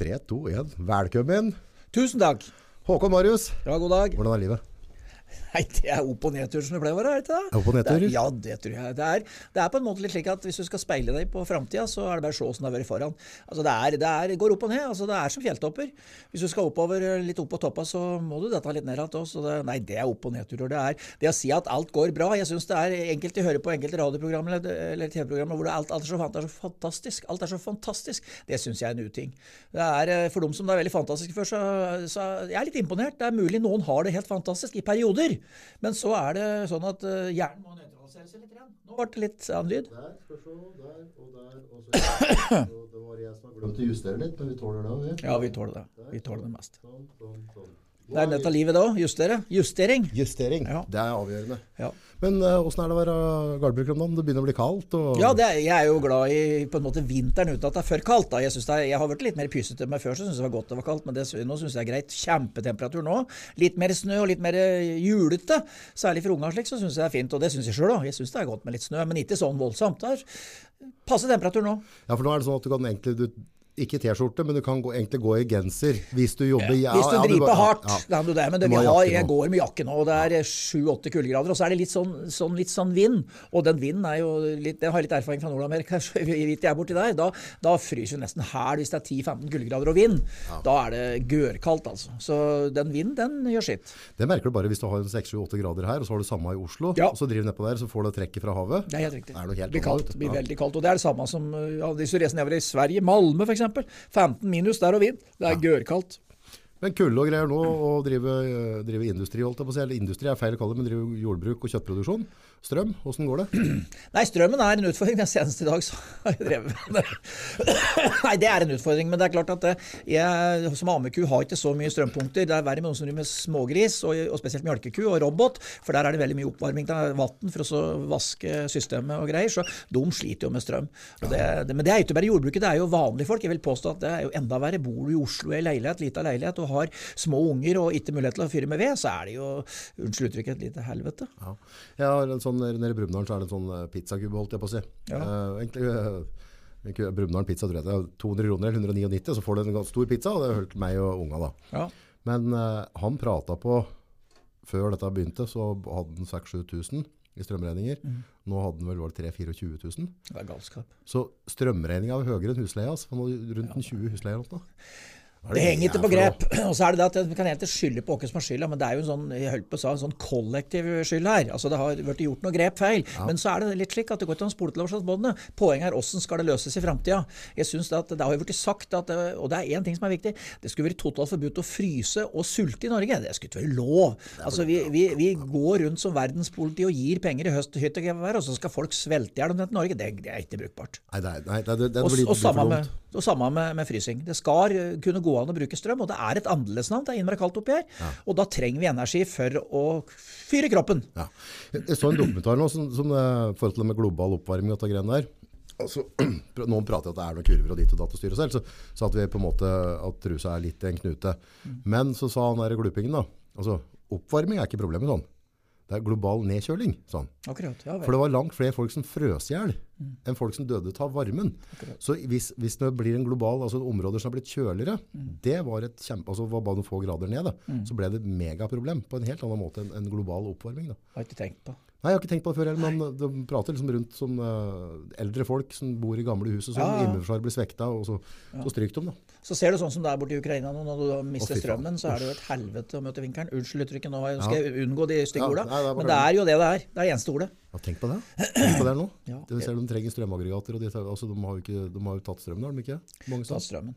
3, 2, 1. Velkommen. Tusen takk. Håkon Marius, Ja, god dag. hvordan er livet? Nei, det er opp- og nedtur som det pleier å være, er det ikke det? Opp- og nedtur? Det er, ja, det tror jeg. Det er, det er på en måte litt slik at hvis du skal speile deg på framtida, så er det bare å se åssen det har vært foran. Altså, det, er, det er, går opp og ned. altså Det er som fjelltopper. Hvis du skal oppover litt opp på toppa, så må du dette litt ned igjen òg. Nei, det er opp- og nedturer. Det er det å si at alt går bra. Jeg syns det er enkelte hører på enkelte radioprogrammer eller, eller TV-programmer hvor alt, alt, er så, alt, er så fantastisk. Alt er så fantastisk. Det syns jeg er en uting. Det er, eh, for dem som det er veldig fantastisk for, så, så jeg er litt imponert. Det er mulig noen har det helt fantastisk i perioder. Men så er det sånn at uh, hjernen må nøytraliseres litt. Igjen. Nå ble det litt annen lyd. Der, skal se, der og der og så Det var jeg som har glemt å justere litt, men vi tåler det. Vi. Ja, vi tåler det. Vi tåler det mest. Sånn, sånn, sånn. Det er dette livet da. Justere. Justering. Justering. Ja. Det er avgjørende. Ja. Men uh, er det å være gardbruker om dagen? Det begynner å bli kaldt. Og... Ja, det er, jeg er jo glad i på en måte vinteren uten at det er for kaldt. da. Jeg, er, jeg har vært litt mer pysete med før, så syns jeg det var godt det var kaldt. Men det, nå syns jeg det er greit. Kjempetemperatur nå. Litt mer snø og litt mer eh, julete. Særlig for unger slik, så syns jeg det er fint. Og det syns jeg sjøl òg. Jeg syns det er godt med litt snø, men ikke sånn voldsomt. Det er passe temperatur nå. Ja, for nå er det sånn at du kan egentlig du, Ikke T-skjorte, men du kan gå, egentlig gå i genser hvis du jobber ja, Hvis du ja, driver bare- hardt, ja. du det. Men det, Du har, jeg går med jakke nå, og det er sju-åtte kuldegrader. Og så er det litt sånn, sånn, litt sånn vind. Og den vinden er jo litt Den har litt erfaring fra Nord-Amerika. så vidt jeg er borti der. Da, da fryser du nesten hæl hvis det er 10-15 kuldegrader og vind. Da er det gørkaldt, altså. Så den vinden, den gjør sitt. Det merker du bare hvis du har 6-7-8 grader her, og så har du samme i Oslo. Ja. Og så driver du nedpå der, så får du trekket fra havet. Det er helt riktig. Det blir kaldt. Det blir veldig kaldt. Og det er det samme som ja, hvis du reiser nedover i Sverige, Malmö f.eks. 15 minus der og vind. Det er gørkaldt. Men kulde og greier nå, å drive, eh, drive industri, holdt jeg på å si. Eller industri er feil å kalle det, men drive jordbruk og kjøttproduksjon. Strøm, åssen går det? Nei, strømmen er en utfordring. Den seneste i dag så har jeg drevet med det. Nei, det er en utfordring. Men det er klart at eh, jeg som ameku har ikke så mye strømpunkter. Det er verre med noen som driver med smågris, og, og spesielt mjølkeku og robot. For der er det veldig mye oppvarming av vann for å så vaske systemet og greier. Så de sliter jo med strøm. Det, det, men det er ikke bare jordbruket, det er jo vanlige folk. Jeg vil påstå at det er jo enda verre. Bor du i Oslo i ei leilighet, lita leilighet, og har små unger og ikke mulighet til å fyre med ved, så er det jo, unnskyld uttrykket, et lite helvete. Ja. Jeg har en sånn, Nede i Brumunddal så er det en sånn eh, pizzakube, holdt jeg på å si. Ja. Uh, egentlig, ikke- Brumunddal pizza tror jeg det er 200 kroner eller 199, så får du en ganske stor pizza, og det holdt meg og unga da. Ja. Men uh, han prata på Før dette begynte, så hadde han 6000-7000 i strømregninger. Mm. Nå hadde han vel var det 3 24 000. Det er galskap. Så strømregninga var høyere enn husleia. Altså. Han hadde rundt en 20 husleier. Er Det henger ikke på grep. Og så er det det at Vi kan egentlig skylde på hvem som har skylda, men det er jo en sånn jeg holdt på å sa, en sånn kollektiv skyld her. Altså Det har vært gjort noe grep feil. Men så er det litt slik at det går ikke an å spole til overslagsbåndene. Poenget er hvordan skal det løses i framtida. Jeg synes det, at det har jo blitt sagt at, og det er én ting som er viktig, det skulle vært totalt forbudt å fryse og sulte i Norge. Det skulle ikke være lov. Altså Vi, vi, vi går rundt som verdenspoliti og gir penger i høst hytt og og så skal folk svelte i hjel om dette Norge. Det, det er ikke brukbart. Nei, det, er- nei, det, det, det Og, blir, og blir samme, med. Og samme med, med frysing. Det skal kunne gå an å bruke strøm, og det er et annerledesnavn. Det er innmari kaldt oppi her. Og da trenger vi energi for å fyre kroppen. Ja. Jeg så en dokumentar nå som, som eh, forhold til det med global oppvarming og de greiene der. Altså, noen prater at det er noen kurver og ditt og datt og styre selv, så, så at vi på en måte, at trusa er litt i en knute. Men så sa han der glupingen da, altså oppvarming er ikke problemet sånn. Det er global nedkjøling, sånn. Akkurat. ja For det var langt flere folk som frøs i hjel enn folk som døde av varmen. Så hvis, hvis det blir en global, altså områder som har blitt kjøligere, det var et kjempe, altså var bare noen få grader ned, da, så ble det et megaproblem på en helt annen måte enn en global oppvarming. Da. Har ikke tenkt på. Nei, jeg har ikke tenkt på det før heller, men de prater liksom rundt som uh, eldre folk som bor i gamle hus og sånn, Ja, ja. immunforsvaret blir svekta, og så, så stryker de da. Så ser du sånn som det er borte i Ukraina nå, når du mister oh, strømmen, så er det jo et helvete å møte vinkelen. Unnskyld uttrykket, nå skal jeg unngå de stygge Ja, orda, men det er jo det det er. Det er det eneste ordet. Ja, tenk på det. Tenk på det nå. Ja. Det si, de trenger strømaggregater, og de, altså, de, har jo ikke, de har jo tatt strømmen, har de ikke? Mange tatt strømmen.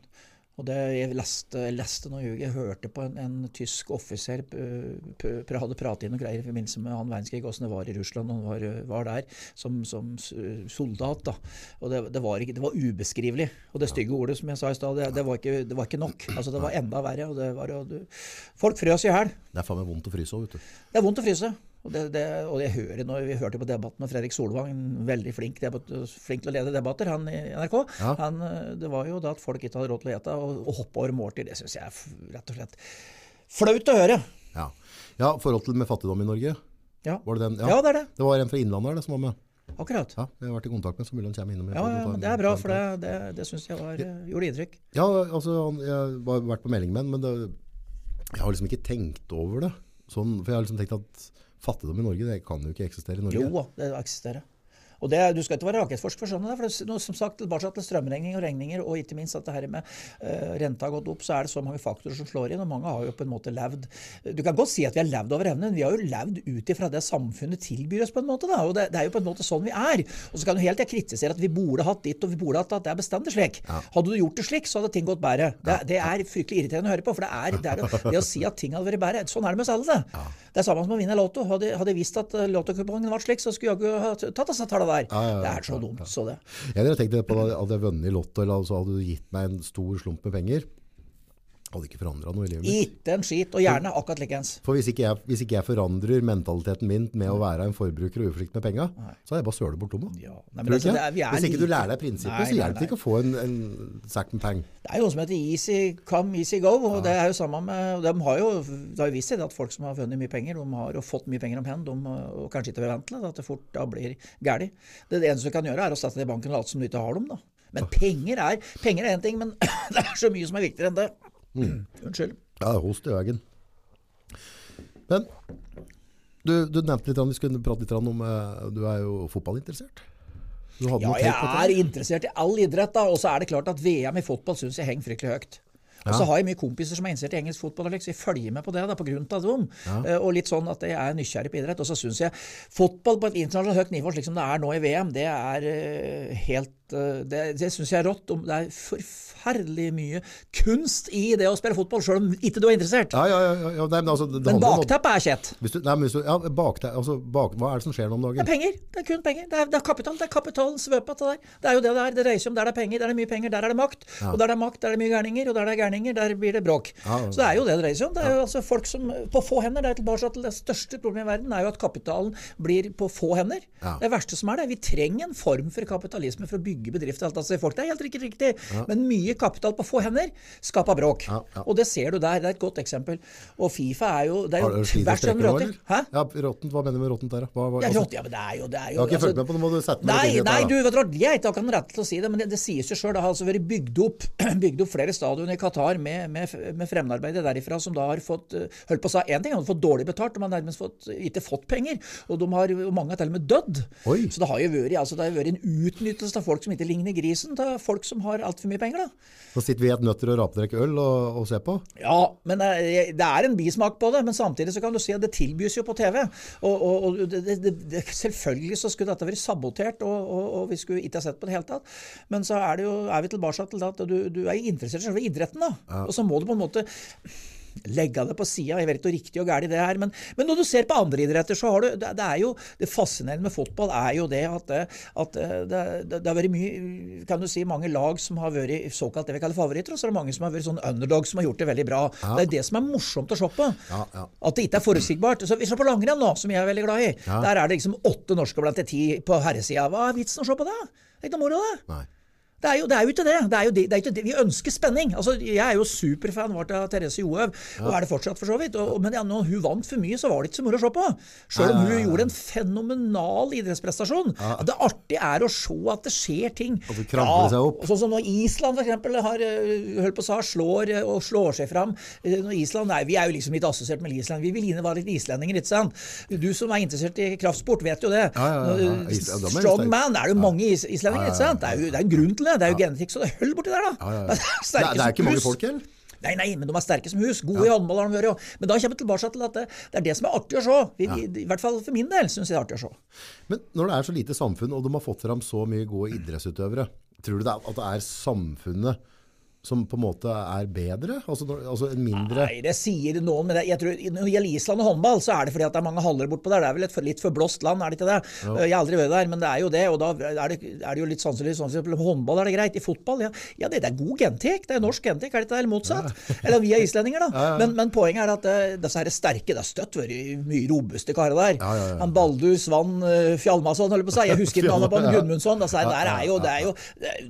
Og det, jeg leste, jeg leste noe, jeg hørte på en, en tysk offiser p- hadde pratet inn og greier i forbindelse med annen verdenskrig, hvordan det var i Russland, og han var, var der som, som soldat. da. Og det, det, var ikke, det var ubeskrivelig. Og det stygge ordet som jeg sa i stad, det, det, var ikke- det var ikke nok. Altså Det var enda verre. og det var, jo... Folk frøs i hjel. Det er faen meg vondt å fryse òg, vet du. Det er vondt å fryse. Og, det, det, og jeg hører når Vi hørte på debatten med Fredrik Solvang, veldig flink, debatt, flink til å lede debatter, han i NRK. Ja. Han, eh, det var jo da at folk ikke hadde råd til å ete og, og hoppe over måltid. Det syns jeg er rett og slett flaut å høre. Ja. ja, forhold til med fattigdom i Norge. Ja. Var det den? Ja, det er det. Det var en fra Innlandet det, som var med. Akkurat. Ja, jeg har vært i kontakt med så mulig han kommer innom. Ja, ja, men Det er bra, for det, det, det syns jeg var, eh, gjorde inntrykk. Ja, altså, jeg har vært på melding med han, men det, jeg har liksom ikke tenkt over det. Sånn, for jeg har liksom tenkt at fattigdom i Norge, det kan jo ikke eksistere i Norge. Jo det eksisterer. Og det, Du skal ikke være rakettforsker for sånn, for det, nå, som sagt, tilbake til strømregninger og regninger, og ikke minst at det her med uh, renta har gått opp, så er det så mange faktorer som slår inn, og mange har jo på en måte levd Du kan godt si at vi har levd over evnen, men vi har jo levd ut ifra det samfunnet tilbyr oss, på en måte. da, og det, det er jo på en måte sånn vi er. Og så kan du helt jeg kritisere at vi burde hatt ditt og vi burde hatt at det er bestandig slik. Hadde du gjort det slik, så hadde ting gått bedre. Det, det er fryktelig irriterende å høre på, for det er det, er det, det å si at ting hadde vært bedre. Sånn er det med oss alle. det. Det er samme som å vinne Lotto. Hadde, hadde jeg visst at eh, lottokupongen var slik, så skulle jeg ikke ha tatt disse tallene der. Ja, ja, Det er så dumt, så det. Jeg hadde tenkt på hadde jeg vunnet i Lotto, eller altså, hadde du gitt meg en stor slump med penger. Hadde ikke forandra noe i livet mitt. Ikke en skit, og gjerne akkurat likeens. For hvis ikke, jeg, hvis ikke jeg forandrer mentaliteten min med å være en forbruker og uforsiktig med penga, så har jeg bare søla bort lomma. Ja, nei, men Tror du altså, ikke? det er- vi hvis ikke du lærer deg prinsippet, Nei, så hjelper det ikke å få en, en sack med penger. Det er jo noe som heter easy come, easy go. og det er jo samme med, De har jo, det har jo vist seg at folk som har vunnet mye penger, de har jo fått mye penger om hen, de, og kanskje ikke forventer at det fort da blir galt. Det, det eneste du kan gjøre, er å sette det i banken og late som du ikke har dem. da. Men penger er penger er én ting, men det er så mye som er viktigere enn det. Mm. Unnskyld. Ja, host i veggen. Men du, du nevnte litt, vi skulle prate litt om eh, Du er jo fotballinteressert? Ja, jeg er interessert i all idrett, da. Og så er det klart at VM i fotball syns jeg henger fryktelig høyt. Og så har jeg mye kompiser som er interessert i engelsk fotball, liksom, jeg følger med på det da, på grunn av dem. Eh, Og litt sånn at jeg er nysgjerrig på idrett. Og så syns jeg fotball på et internasjonalt høyt nivå, slik som det er nå i VM, det er uh, helt eh, Det, det syns jeg er rått. Om- Det er forferdelig mye kunst i det å spille fotball, sjøl om ikke du er interessert. Ja, ja, ja. ja nei, men altså, Men bakteppet er kjett. Hvis du, nei, men hvis du, ja, bakte, altså, bak, hva er det som skjer nå om Det er penger. Det er kun penger. Det er, det er kapital. Det er kapitalens svøpe. Det, der. det er jo det det er. Det reiser om der det er penger, der er det mye penger, der er det makt. Og der det er makt, der er det mye gærninger, og der det er gærninger, der blir det bråk. Ja, ja. Så det er jo det det reiser om. Det er jo altså folk som På få hender. Det er tilbake til det største problemet i verden, er jo at kapitalen blir på få hender. Ja. Det verste som er det. Vi trenger en form for kapitalisme for å bygge bedrifter. Alt, altså, folk, det er helt riktig, riktig. Men mye kapital på få hender skaper bråk. Ja, ja. Og det ser du der. Det er et godt eksempel. Og Fifa er jo Det er jo du tvers gjennom råter. Hæ? Ja, råttent, hva mener du med råttent der? Hva, hva, Ja, altså, rått, ja, men det er jo, det er jo jeg har ikke altså- fulgt med på det, må du sette meg Nei, nei, du vet hva, jeg har ikke rett til å si det, men det, det sies jo sjøl. Det har altså vært bygd opp, bygd opp flere stadioner i Qatar med, med, med fremmedarbeidere derifra som da har fått eh, holdt på å si én ting, de har fått dårlig betalt, de har nærmest fått, ikke fått penger. Og de har, og mange har til og med dødd. Oi. Så det har jo vært, altså, det har vært en utnyttelse av folk som ikke ligner grisen, til folk som har altfor mye penger. da. Så sitter vi i et nøtter og rapdrikker øl og, og ser på. Ja, men det det er en bismak på det. Men samtidig så kan du si at det tilbys jo på TV. Og, og, og det, det, selvfølgelig så skulle dette vært sabotert, og, og, og vi skulle ikke ha sett på det hele tatt. Men så er, det jo, er vi tilbake til at du, du er interessert i selve idretten, da. Og så må du på en måte legge det på sida. Jeg vet ikke hvor riktig og galt det er. Men, men når du ser på andre idretter, så har du det, det er jo Det fascinerende med fotball er jo det at, at det, det, det har vært mye Kan du si mange lag som har vært såkalt det vi kaller favoritter, og så er det mange som har vært sånn underdog som har gjort det veldig bra. Det er det som er morsomt å se på. Ja, ja. At det ikke er forutsigbart. Så Vi ser på langrenn nå, som jeg er veldig glad i. Der er det liksom åtte norske blant de ti på herresida. Hva er vitsen å se på det? Det er ikke noe moro, det. Nei. Det er, jo, det er jo ikke det. det, er jo det, det er ikke det. Vi ønsker spenning. Altså, jeg er jo superfan vårt av Therese Johaug, og er det fortsatt for så vidt. Og, men ja, når hun vant for mye, så var det ikke så moro å se på. Selv om hun gjorde en fenomenal idrettsprestasjon. Det artige er å se at det skjer ting. At det krabler seg opp. Sånn som når Island eksempel, har øh, holdt på å sa, slår øh, og slår seg fram. Øh, Når Island, nei, Vi er jo liksom litt assosiert med Island. Vi vil gjerne være litt islendinger, ikke sant? Du som er interessert i kraftsport, vet jo det. Ja, ja, ja, Strong man er det jo mange is islendinger, ikke sant? Det er jo det er en grunn til det. Det er jo genetikk, så det er høll borti der, da. Ja, ja, Det ja. er Det, er- det er ikke mange folk heller? Nei, nei, men de er sterke som hus. Gode i håndball har de vært. Men da kommer vi tilbake til at det, det er det som er artig å se. Vi, I hvert fall for min del syns jeg det er artig å se. Men når det er så lite samfunn, og de har fått fram så mye gode idrettsutøvere, tror du det er, at det er samfunnet som på en måte er bedre? Altså, altså en mindre Nei, det sier noen, men jeg tror, når det gjelder Island og håndball, så er det fordi at det er mange haller bortpå der. Det er vel et for, litt forblåst land, er det ikke det? Jeg har aldri vært der, men det er jo det. Og da er det, er det jo litt sannsynlig sånn at håndball er det greit. I fotball, ja, ja det, det er god gentek. Det er norsk gentek, er det ikke det? Eller motsatt? Eller vi er islendinger, da. Men, men poenget er at det, disse her sterke Det har støtt vært mye robuste karer der. Ja, ja, ja. Han Baldur Svann uh, Fjalmason, holder på å si. Jeg husker ikke navnet på han, Ja. Gudmundsson. Der er jo, det er jo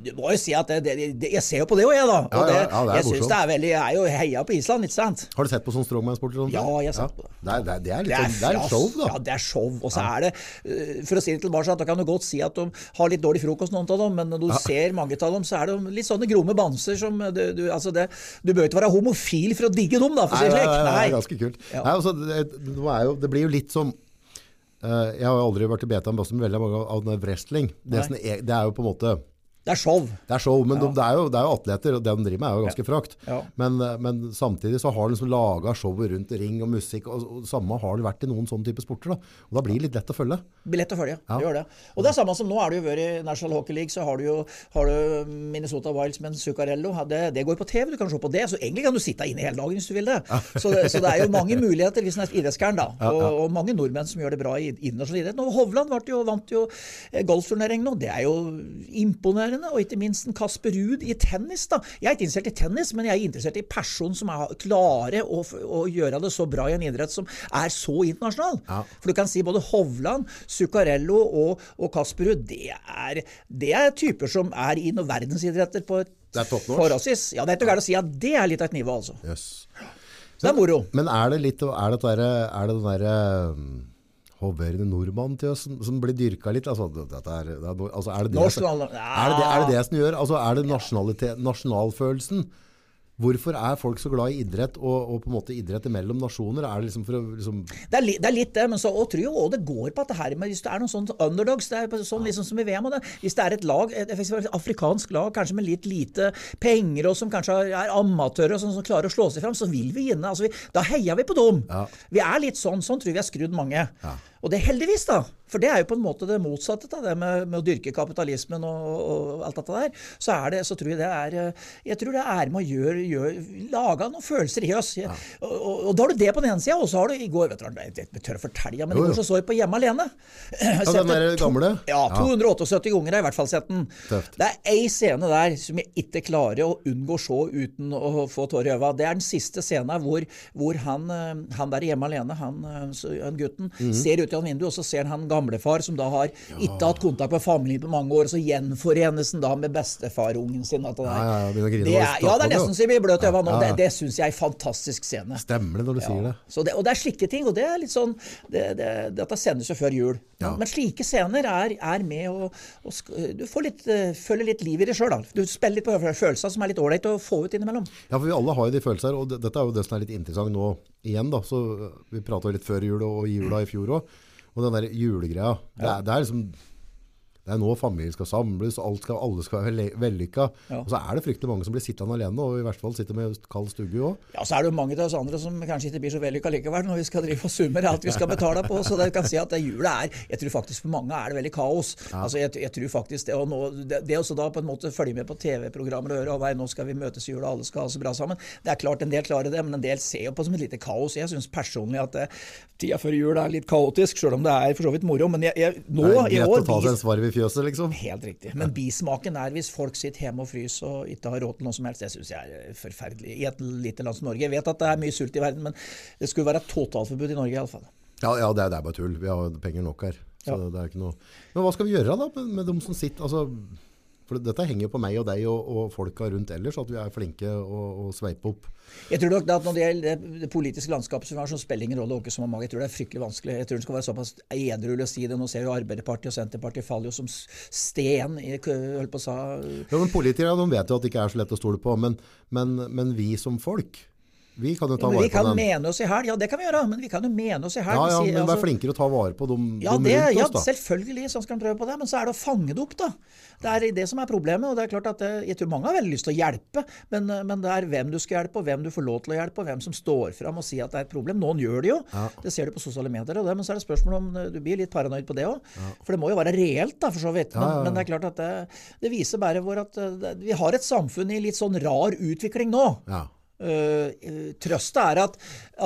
Du må jo si at Jeg ser jo på det òg, jeg, da. Og Ja, det, ja, det jeg syns det er veldig Jeg er jo heia på Island, ikke sant? Har du sett på sånn strongman-sport? eller? Ja, jeg har sett på det. Det er, det er, det er litt Det er, sånn- det er show, da. Ja, det er show. Og så er det, eh, for å si det tilbake, da kan du godt si at de har litt dårlig frokost, noen av dem, men når du ser mange av dem, så er de litt sånne gromme bamser som du, du, altså det, du bør ikke være homofil for å digge dem, da, for å si det slik. nei, det er ganske kult. Nei, altså, det, det, er jo, det blir jo litt som eh, Jeg har aldri vært i beta med veldig mange av den wrestling. Det, er, det er jo på en måte Det er show. Det er show, men de, det, er jo, det er jo atleter, og det de driver med er jo ganske frakt. Ja. Men, eh, men samtidig så har de liksom laga showet rundt ring og musikk, og, og samme har det vært i noen sånne type sporter. da. Og da blir det litt lett å følge. Blir lett å følge, Ja. det gjør det. Og det er samme som nå er det jo vært i National Hockey League, så har du jo har du Minnesota Wilds med Zuccarello. Det, det går på TV, du kan se på det. Så egentlig kan du sitte inne hele dagen hvis du vil det. Så, det så det er jo mange muligheter hvis en er idrettsgæren, da. Og, og mange nordmenn som gjør det bra i internasjonal idrett. Nå, Hovland jo, vant jo eh, golfturnering nå. Det er jo imponerende. Og ikke minst en Kasper Ruud i tennis, da. Jeg er ikke interessert i tennis, men jeg er interessert i personer som er klare å, å gjøre det så bra i en idrett som er så internasjonal. Ja. For du kan si både Hovland, Zuccarello og, og Kasper Ruud, det det er typer som er i noen verdensidretter på et Det er forholdsvis Ja, det er ikke gærent å si at det er litt av et nivå, altså. Yes. Så det er moro. Men er det litt er det, er det den derre um, hoverende nordmann til oss som, som blir dyrka litt? Altså, er, det altså, er, det det, Nasjonal, som- er, det, er det det som gjør? Altså, er det nasjonalfølelsen? Hvorfor er folk så glad i idrett og, og på en måte idrett mellom nasjoner? Er det liksom for å liksom, Det er, li, det er litt det, men så og tror jeg òg det går på at det her med hvis det er noen sånne underdogs, det er på- sånn liksom som i VM, det, hvis det er et lag, et, et afrikansk lag, kanskje med litt lite penger, og som kanskje er amatører, og sånn, som klarer å slå seg fram, så vil vi vinne. Altså, vi, da heier vi på dem. Ja. Vi er litt sånn, sånn tror jeg vi har skrudd mange. Og det er heldigvis, da. For det er jo på en måte det motsatte av det med, med å dyrke kapitalismen og, og alt dette der. Så, er det, så tror jeg det er eh, Jeg tror det er med å gjøre, gjøre lage noen følelser i oss. Og, og, og da har du det på den ene sida, og så har du i går vet du, hva, Jeg tør å fortelle, ja, men i Jo, går så så jeg på Hjemme alene. Ja, den der gamle? Ja, 278 ganger har jeg i hvert fall sett den. Tøft. Det er ei scene der som jeg ikke klarer å unngå å se uten å få tårer i øynene. Det er den siste scenen hvor, hvor han, eh, han der hjemme alene, han, eh, han gutten, Mhm. ser ut gjennom vinduet, og så ser han han gamlefar som da har ikke hatt kontakt med familien på mange år, og så gjenforenes han da med bestefarungen sin. Det. Ja, ja, ja, begynner det er, ja, det er nesten så jeg blir bløt i øynene nå. Ja, ja. Det, det syns jeg er en fantastisk scene. Stemmer det når du sier det? Så det, og det er slike ting, og det er litt sånn det, det, Dette sendes jo før jul. Ja. Men slike scener er, er med å og, Du får litt, eh, føler litt liv i det sjøl. Du spiller litt på følelser som er litt ålreit å få ut innimellom. Ja, for vi alle har jo de følelser, og dette er jo det som er litt interessant nå igjen. da. Så øh, Vi prata litt før jul og i jula i fjor òg. Og den der julegreia. Det, det er liksom det er nå familien skal samles, alt skal, alle skal være vellykka. Ja. Og så er det fryktelig mange som blir sittende alene, og i hvert fall sitter med kald stugge òg. Ja, Så er det jo mange av oss andre som kanskje ikke blir så vellykka likevel når vi skal drive og summer alt vi skal betale på. Så det kan si at det jula er Jeg tror faktisk for mange er det veldig kaos. Altså jeg, jeg tror faktisk Det å nå, det, det også da på en måte følge med på TV-programmer og høre «Å, nå skal vi møtes i jula, alle skal ha så bra sammen. Det er klart en del klarer det, men en del ser jo på som et lite kaos. Jeg syns personlig at det, tida før jul er litt kaotisk, sjøl om det er for så vidt moro. Men jeg, jeg, nå i år fjøset, liksom. Helt riktig. Men bismaken er hvis folk sitter hjemme og fryser og ikke har råd til noe som helst. Det syns jeg er forferdelig. I et lite land som Norge. Jeg vet at det er mye sult i verden, men det skulle være totalforbud i Norge iallfall. Ja, ja det, er, det er bare tull. Vi har penger nok her. Så Ja. det er ikke noe Men hva skal vi gjøre da med, med de som sitter altså, For dette henger på meg og deg og, og folka rundt ellers, at vi er flinke å, sveipe opp. Jeg tror nok at Når det gjelder det, det politiske landskapet, som har, så spiller ingen rolle som har mage. Jeg tror det er fryktelig vanskelig. Jeg tror det skal være såpass edruelig å si det. Nå ser jo Arbeiderpartiet og Senterpartiet faller jo som sten i holdt på å sa Ja, men Politikere de vet jo at det ikke er så lett å stole på, men, men, men vi som folk, vi kan jo ta vare vi kan mene oss i hæl. Ja, det kan vi gjøre. Men vi kan jo mene oss i hæl. Ja, ja, men altså- vær flinkere å ta vare på dem, Ja, dem det, rundt ja oss, da. selvfølgelig, sånn skal en prøve på det. Men så er det å fange det opp, da. Det er det som er problemet. og det er klart at eh, Jeg tror mange har veldig lyst til å hjelpe, men, eh, men det er hvem du skal hjelpe, og hvem du får lov til å hjelpe, og hvem som står fram og sier at det er et problem. Noen gjør det jo. Det ser du på sosiale medier. og det, Men så er det spørsmål om eh, du blir litt paranoid på det òg. For det må jo være reelt, da, for så vidt. Men, Ja, ja, ja. men det er klart at det, det viser bare hvor at vi har et samfunn i litt sånn rar utvikling nå. Ja. Uh, Trøsta er at,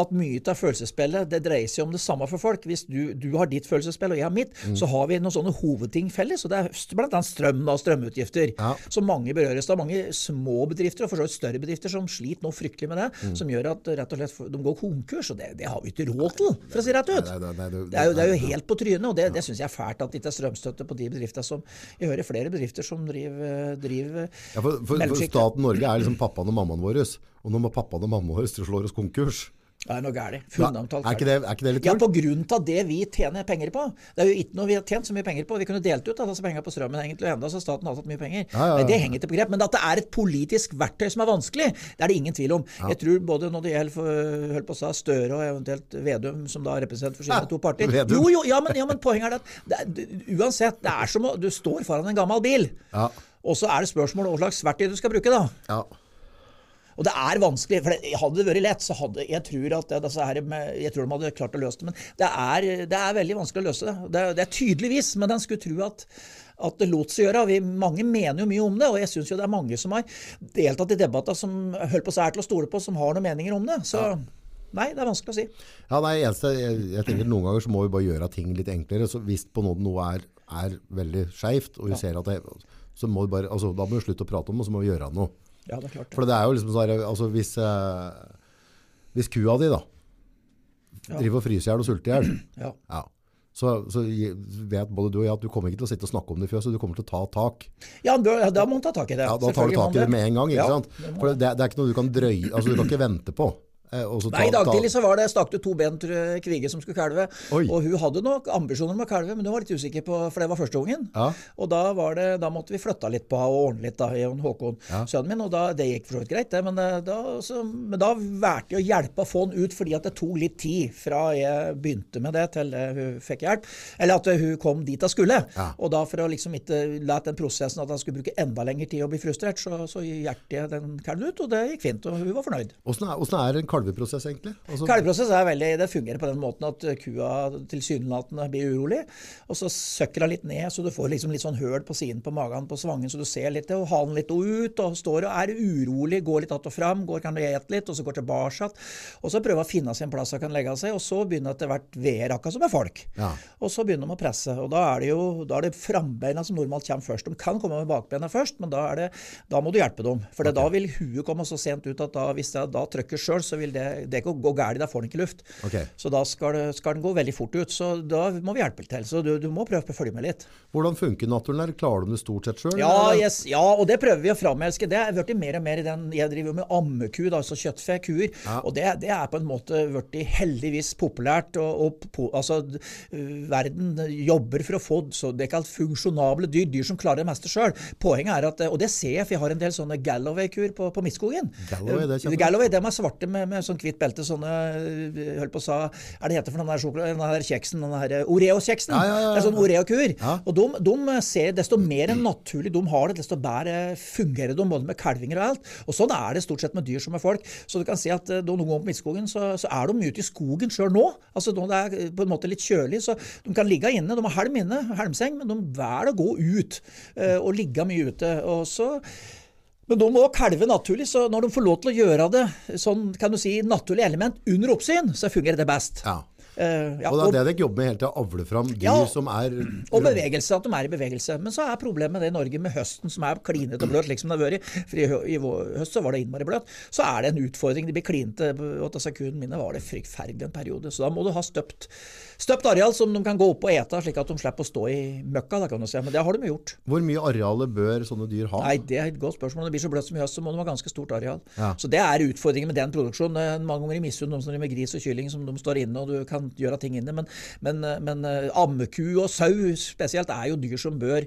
at mye av følelsesspillet det dreier seg om det samme for folk. Hvis du, du har ditt følelsesspill og jeg har mitt, mm. så har vi noen sånne hovedting felles. og Det er bl.a. strøm og strømutgifter, ja. som mange berøres. Det er mange små bedrifter og for så vidt større bedrifter som sliter noe fryktelig med det, mm. som gjør at rett og slett de går konkurs. og Det, det har vi ikke råd til, for å si rett ut. Nei, nei, nei, det, er jo, det, er jo, helt på trynet, og det, det syns jeg er fælt at det ikke er strømstøtte på de bedriftene som Jeg hører flere bedrifter som driver, driver ja, for, for, for staten Norge er liksom pappaen og mammaen vår. Og nå må pappaen og mamma og østre slår oss konkurs. Det er noe gærent. Fundamentalt er, ikke det, er ikke det litt kult? Ja, på grunn av det vi tjener penger på. Det er jo ikke noe vi har tjent så mye penger på. Vi kunne delt ut disse penger på strømmen egentlig, enda så staten har tatt mye penger. Ja, ja, ja. Det henger ikke på grep. Men at det er et politisk verktøy som er vanskelig, det er det ingen tvil om. Jeg tror både når det gjelder på å Støre og eventuelt Vedum, som da representerer for sine to partier Jo, jo, ja men, men, poenget er at det, det, uansett, det er som å Du står foran en gammel bil, og så er det spørsmål hva slags verktøy du skal bruke, da. Og det er vanskelig. for Hadde det vært lett, så hadde jeg tror at det, her, jeg tror de hadde klart å løse det. Men det er, det er veldig vanskelig å løse det. Det, det er tydeligvis, men en skulle tro at at det lot seg gjøre. Vi, mange mener jo mye om det, og jeg syns jo det er mange som har deltatt i debatter som holdt på seg er til å stole på, som har noen meninger om det. Så ja. nei, det er vanskelig å si. Ja, nei, eneste, jeg, jeg, tenker Noen ganger så må vi bare gjøre ting litt enklere. så Hvis på noe, noe er, er veldig skeivt, og vi ja. ser at det, så må vi bare, altså, da må vi slutte å prate om det, og så må vi gjøre noe. Ja, det er klart. For det er jo liksom sånn altså hvis, eh, hvis kua di da ja. driver og fryser i hjel og sulter i hjel, ja. ja. så, så, vet både du og jeg at du kommer ikke til å sitte og snakke om det i fjøset, du kommer til å ta tak. Ja, da må man ta tak i det. Ja, Da tar du tak i det med en gang. ikke sant? For det, det, er ikke noe du kan drøye, altså du kan ikke vente på. Eh, Nei, I dag tidlig så var det stakk det to bent kvige som skulle kalve. Oi. Og hun hadde nok ambisjoner om å kalve, men hun var litt usikker på, for det var første ungen. Ja. Og da, det, da, måtte vi flytte litt på henne og ordne litt, da, Håkon, ja. sønnen min. Og da, det gikk for så vidt greit, det. Men eh, da, så, men da valgte jeg å hjelpe å få han ut, fordi at det tok litt tid fra jeg begynte med det, til hun fikk hjelp. Eller at hun kom dit hun skulle. Ja. Og da for å liksom ikke la den prosessen at han skulle bruke enda lengre tid og bli frustrert, så, så hjertet jeg den kalven ut, og det gikk fint. Og hun var fornøyd. Hvordan er, er en kalveprosess, egentlig? Altså... Kalveprosess er veldig, det fungerer på den måten at kua tilsynelatende blir urolig, og så søkker hun litt ned, så du får liksom litt sånn høl på siden på magen på svangen, så du ser litt og halen litt ut, og står og er urolig, går litt att og fram, går kan du et litt, og så går tilbake og så prøver å finne en plass hun kan legge seg, og så begynner etter hvert veer, akkurat som med folk. Ja. Og så begynner de å presse, og da er det jo da er det frambeina som normalt kommer først. De kan komme med bakbeina først, men da, er det, da må du hjelpe dem. For okay. da vil huet komme så sent ut at da, hvis jeg da trykker sjøl, så vil det, det ikke gå galt, da får den ikke luft. Okay. Så da skal, skal, den gå veldig fort ut. Så da må vi hjelpe til. Så du, du må prøve å følge med litt. Hvordan funker naturen der? Klarer du det stort sett sjøl? Ja, yes, ja, og det prøver vi å framelske. Det er blitt mer og mer i den Jeg driver med ammeku, altså kjøttfe, kuer. Ja. Og det, det, er på en måte blitt heldigvis populært. Og, og altså, verden jobber for å få så det kalt funksjonable dyr, dyr som klarer det meste sjøl. Poenget er at, og det ser jeg, for jeg har en del sånne Galloway-kuer på, på Midtskogen. Galloway, det er Galloway, de er svarte med, med sånn hvitt belte. sånne Eh, holdt på å sa, er det heter for den der, den der kjeksen, den der eh, Oreo-kjeksen. Ja, ja, ja, det er sånn Oreo-kur. Og de, de, ser desto mer naturlig de har det, desto bedre fungerer de, både med kalvinger og alt. Og sånn er det stort sett med dyr som med folk. Så du kan si at eh, noen går på Midtskogen, så, så, er de ute i skogen sjøl nå. Altså når det er på en måte litt kjølig, så de kan ligge inne. De har helm inne, helmseng, men de velger å gå ut og ligge mye ute. Og så men de må kalve naturlig, så når de får lov til å gjøre det sånn kan du si, naturlig element under oppsyn, så fungerer det best. Ja. Uh, ja, og det er det dere jobber med hele tida, avle fram dyr ja, som er Og bevegelse, at de er i bevegelse. Men så er problemet det i Norge med høsten, som er klinete og bløt, liksom det har vært. For i, i høst så var det innmari bløt. Så er det en utfordring. De blir klinete. Sekundene mine var det forferdelig en periode. Så da må du ha støpt støpt areal som de kan gå opp og ete, slik at de slipper å stå i møkka. Da, kan du si. Men det har de gjort. Hvor mye areal bør sånne dyr ha? Nei, Det er et godt spørsmål. Når det blir så bløtt som i høst, så må de ha ganske stort areal. Ja. Så det er utfordringen med den produksjonen. Eh, mange ganger i misunn de som driver med gris og kylling, som de står inne, og du kan gjøre ting inne. Men, men, eh, men uh, ammeku og sau spesielt er jo dyr som bør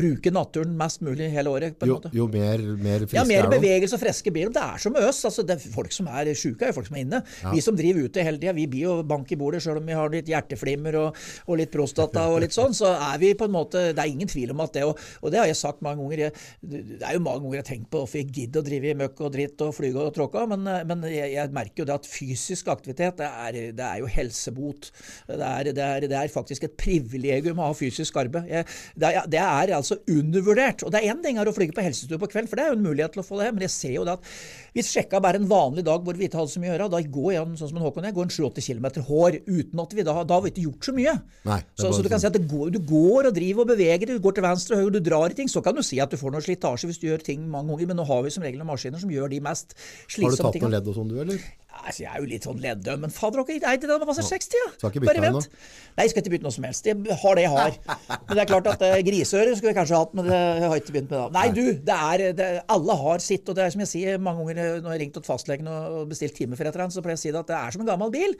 bruke naturen mest mulig hele året. på en Jo, jo, mer, mer friske Ja, mer bevegelse og friske blir de. Det er som med oss. Altså, det er folk som er sjuke, er folk som er inne. Ja. Vi som driver ute hele tida, vi blir jo bank i bordet sjøl om vi har litt hjerteflimmer og, og, litt prostata og litt sånn, så er vi på en måte Det er ingen tvil om at det Og, og det har jeg sagt mange ganger. Jeg, det er jo mange ganger jeg har tenkt på hvorfor jeg gidder å drive i møkk og dritt og flyge og tråkke, men, men jeg, jeg, merker jo det at fysisk aktivitet det er, det er jo helsebot. Det er, det er, det er faktisk et privilegium å ha fysisk arbeid. Jeg, det, er, altså undervurdert. Og det er én ting å flyge på helsestue på kveld, for det er jo en mulighet til å få det, men jeg ser jo det at vi sjekka bare en vanlig dag hvor vi ikke hadde så mye å gjøre. Da går jeg sånn som en Håkon jeg, går en 7-8 km hår uten at vi da, da har vi ikke gjort så mye. Nei, så, så, du kan si at går, du går og driver og beveger deg, du går til venstre og høyre, du drar i ting. Så kan du si at du får noe slitasje hvis du gjør ting mange ganger, men nå har vi som regel noen maskiner som gjør de mest slitsomme tingene. Har du tatt noen ledd og sånn du, eller? Altså, jeg er jo litt sånn leddøm, men fader dere, er ikke det man passer 60, ja? Skal ikke bytte ennå? Nei, jeg skal ikke bytte noe som helst. Jeg har det jeg har. Men det er klart at uh, griseører skulle jeg kanskje hatt, men det jeg har jeg ikke begynt med da. Nei, du, det er, det, alle har sitt, og det er som jeg sier mange ganger når jeg har ringt til fastlegen og bestilt time for et eller annet, så pleier jeg å si det at det er som en gammel bil.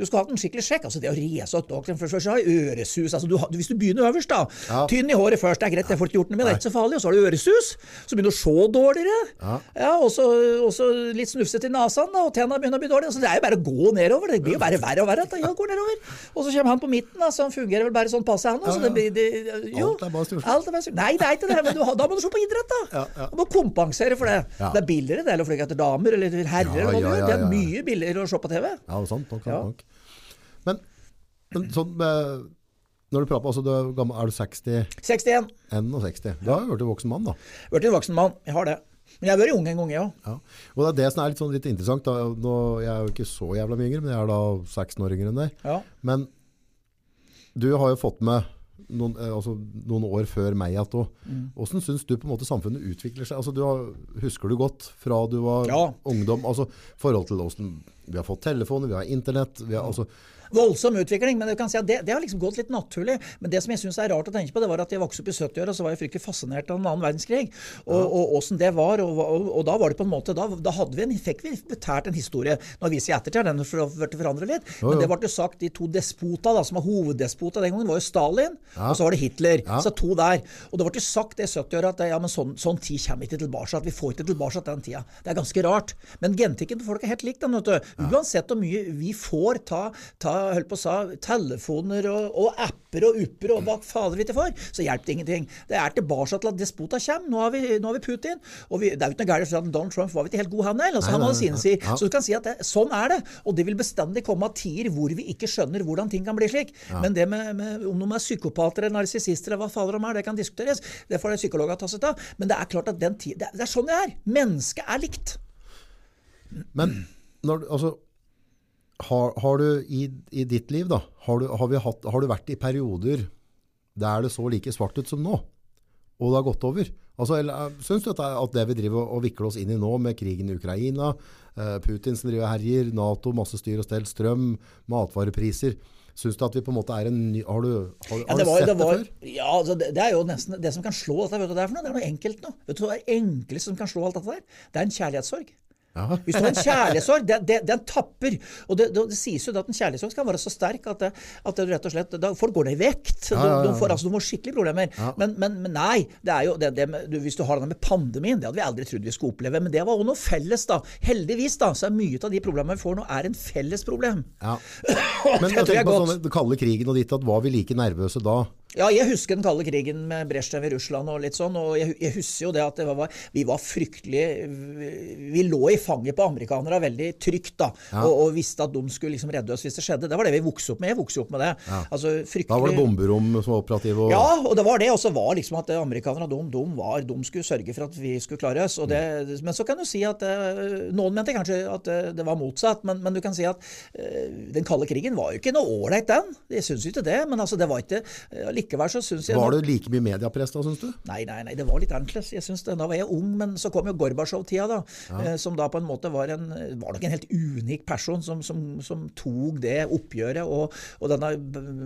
Du skal ha den skikkelig sjekk. Altså, det å race opp doktoren først, så har øresus. Altså, du, hvis du begynner øverst, da. Ja. Tynn i håret først, det er greit, det får ikke gjort noe med, det er ikke så farlig. Og så har du øresus, så begynner du å se dårligere. Ja. ja og så litt snufsete i nesen, da, og tenna begynner å bli dårlig. Altså, det er jo bare å gå nedover. Det blir jo bare verre og verre. Ja, går nedover. Og så kommer han på midten, da, så han fungerer vel bare sånn passe, han. Ja. Det, det, jo, alt er bare stort. Nei, det er ikke det. Men du, da må du se på idrett, da. Du må kompensere for det. Det er billigere det, å fly etter damer eller herrer. eller hva Det er mye billigere å se på TV. Ja, sant. Nok, nok. Men, men sånn når du prater, altså, du er, gammel, er du 60? 61. 61. Da har jo blitt voksen mann, da? Blitt en voksen mann, jeg har det. Men jeg har vært ung en gang, jeg òg. Ja. Og det er det som er litt, sånn, litt interessant. Da. Nå, jeg er jo ikke så jævla mye yngre, men jeg er da 16 år yngre enn deg. Ja. Men du har jo fått med noen, eh, altså, noen år før meg igjen òg. Hvordan syns du på en måte samfunnet utvikler seg? Altså, du har, husker du godt fra du var ja. ungdom? altså forhold til hvordan vi har fått telefoner, vi har internett vi har, altså, voldsom utvikling. Men kan si at det, det, har liksom gått litt naturlig. Men det som jeg syns er rart å tenke på, det var at jeg vokste opp i 70-åra, så var jeg fryktelig fascinert av den annen verdenskrig. Og åssen det var. Og, og, og, da var det på en måte Da, da vi en, fikk vi betalt en historie. Nå viser jeg ettertid, den har blitt forandret litt. Men det ble jo sagt de to despota, da, som var hoveddespota den gangen, var jo Stalin, ja. og så var det Hitler. Ja. Så to der. Og det ble jo sagt i 70-åra at ja, men sånn, sånn, tid kommer ikke tilbake. At vi får ikke tilbake den tida. Det er ganske rart. Men genetikken til folk er helt lik. Den, vet du. Uansett hvor mye vi får ta, ta holdt på å sa, telefoner og, og, apper og upper og hva fader vi ikke får, så hjelper det ingenting. Det er tilbake til at despota kommer. Nå har vi, nå har vi Putin. og vi, Det er jo ikke noe galt at Donald Trump var vi ikke helt god, han heller. Altså, han hadde sine sider. Så du kan si at det, sånn er det. Og det vil bestandig komme av tider hvor vi ikke skjønner hvordan ting kan bli slik. Ja. Men det med, med, om de er psykopater eller narsissister eller hva fader de er, det kan diskuteres. Det får psykologene ta seg av. Men det er klart at den tid, det, det er sånn det er. Mennesket er likt. Men når, altså, har, har, du i, i, ditt liv, da, har du, har, hatt, har du, vært i perioder der det så like svart ut som nå, og det har gått over? Altså, Syns du at det, at det vi driver og, vikler oss inn i nå, med krigen i Ukraina, uh, Putin som driver herjer, Nato, masse styr og stell, strøm, matvarepriser Syns du at vi på en måte er en ny Har du, har, ja, har du sett det, var, det, før? Ja, altså det, det, er jo nesten det som kan slå dette. Vet du det er for noe? Det er noe enkelt nå. Vet du hva det enkleste som kan slå alt dette der? Det er en kjærlighetssorg. Ja. Hvis du har en kjærlighetssorg, den, den, den, tapper. Og det, det, det, sies jo at en kjærlighetssorg skal være så sterk at, det, at det rett og slett, da, folk går ned i vekt. Ja, ja, du, får, altså, du får skikkelig problemer. Men, men, men, nei, det er jo med, hvis du har det med pandemien, det hadde vi aldri trodd vi skulle oppleve. Men det var òg noe felles, da. Heldigvis da, så er mye av de problemene vi får nå, er en felles problem. Ja. Men jeg tenker på sånn, den kalde krigen og ditt, at var vi like nervøse da? Ja, jeg husker den kalde krigen med Brezjnev i Russland og litt sånn. Og jeg, jeg husker jo det at det var, vi var fryktelig Vi lå i fanget på amerikanere veldig trygt, da. Ja. Og, og, visste at de skulle liksom redde oss hvis det skjedde. Det var det vi vokste opp med. Jeg vokste opp med det. Ja. Altså, fryktelig... Da var det bomberom som var operative? Og... Ja, og det var det. Og så var liksom at amerikanerne de, de, var, de skulle sørge for at vi skulle klare oss. Det, men så kan du si at eh, Noen mente kanskje at eh, det var motsatt, men, men du kan si at uh, den kalde krigen var jo ikke noe ålreit, den. Jeg syns ikke det. Men altså, det var ikke likevel så syns jeg Var det like mye mediepress da, syns du? Nei, nei, nei, det var litt annerledes. Jeg synes det, Da var jeg ung, men så kom jo Gorbatsjov-tida, da. Ja. Eh, som da på en måte var en var nok en helt unik person som, som, som tok det oppgjøret, og, og denne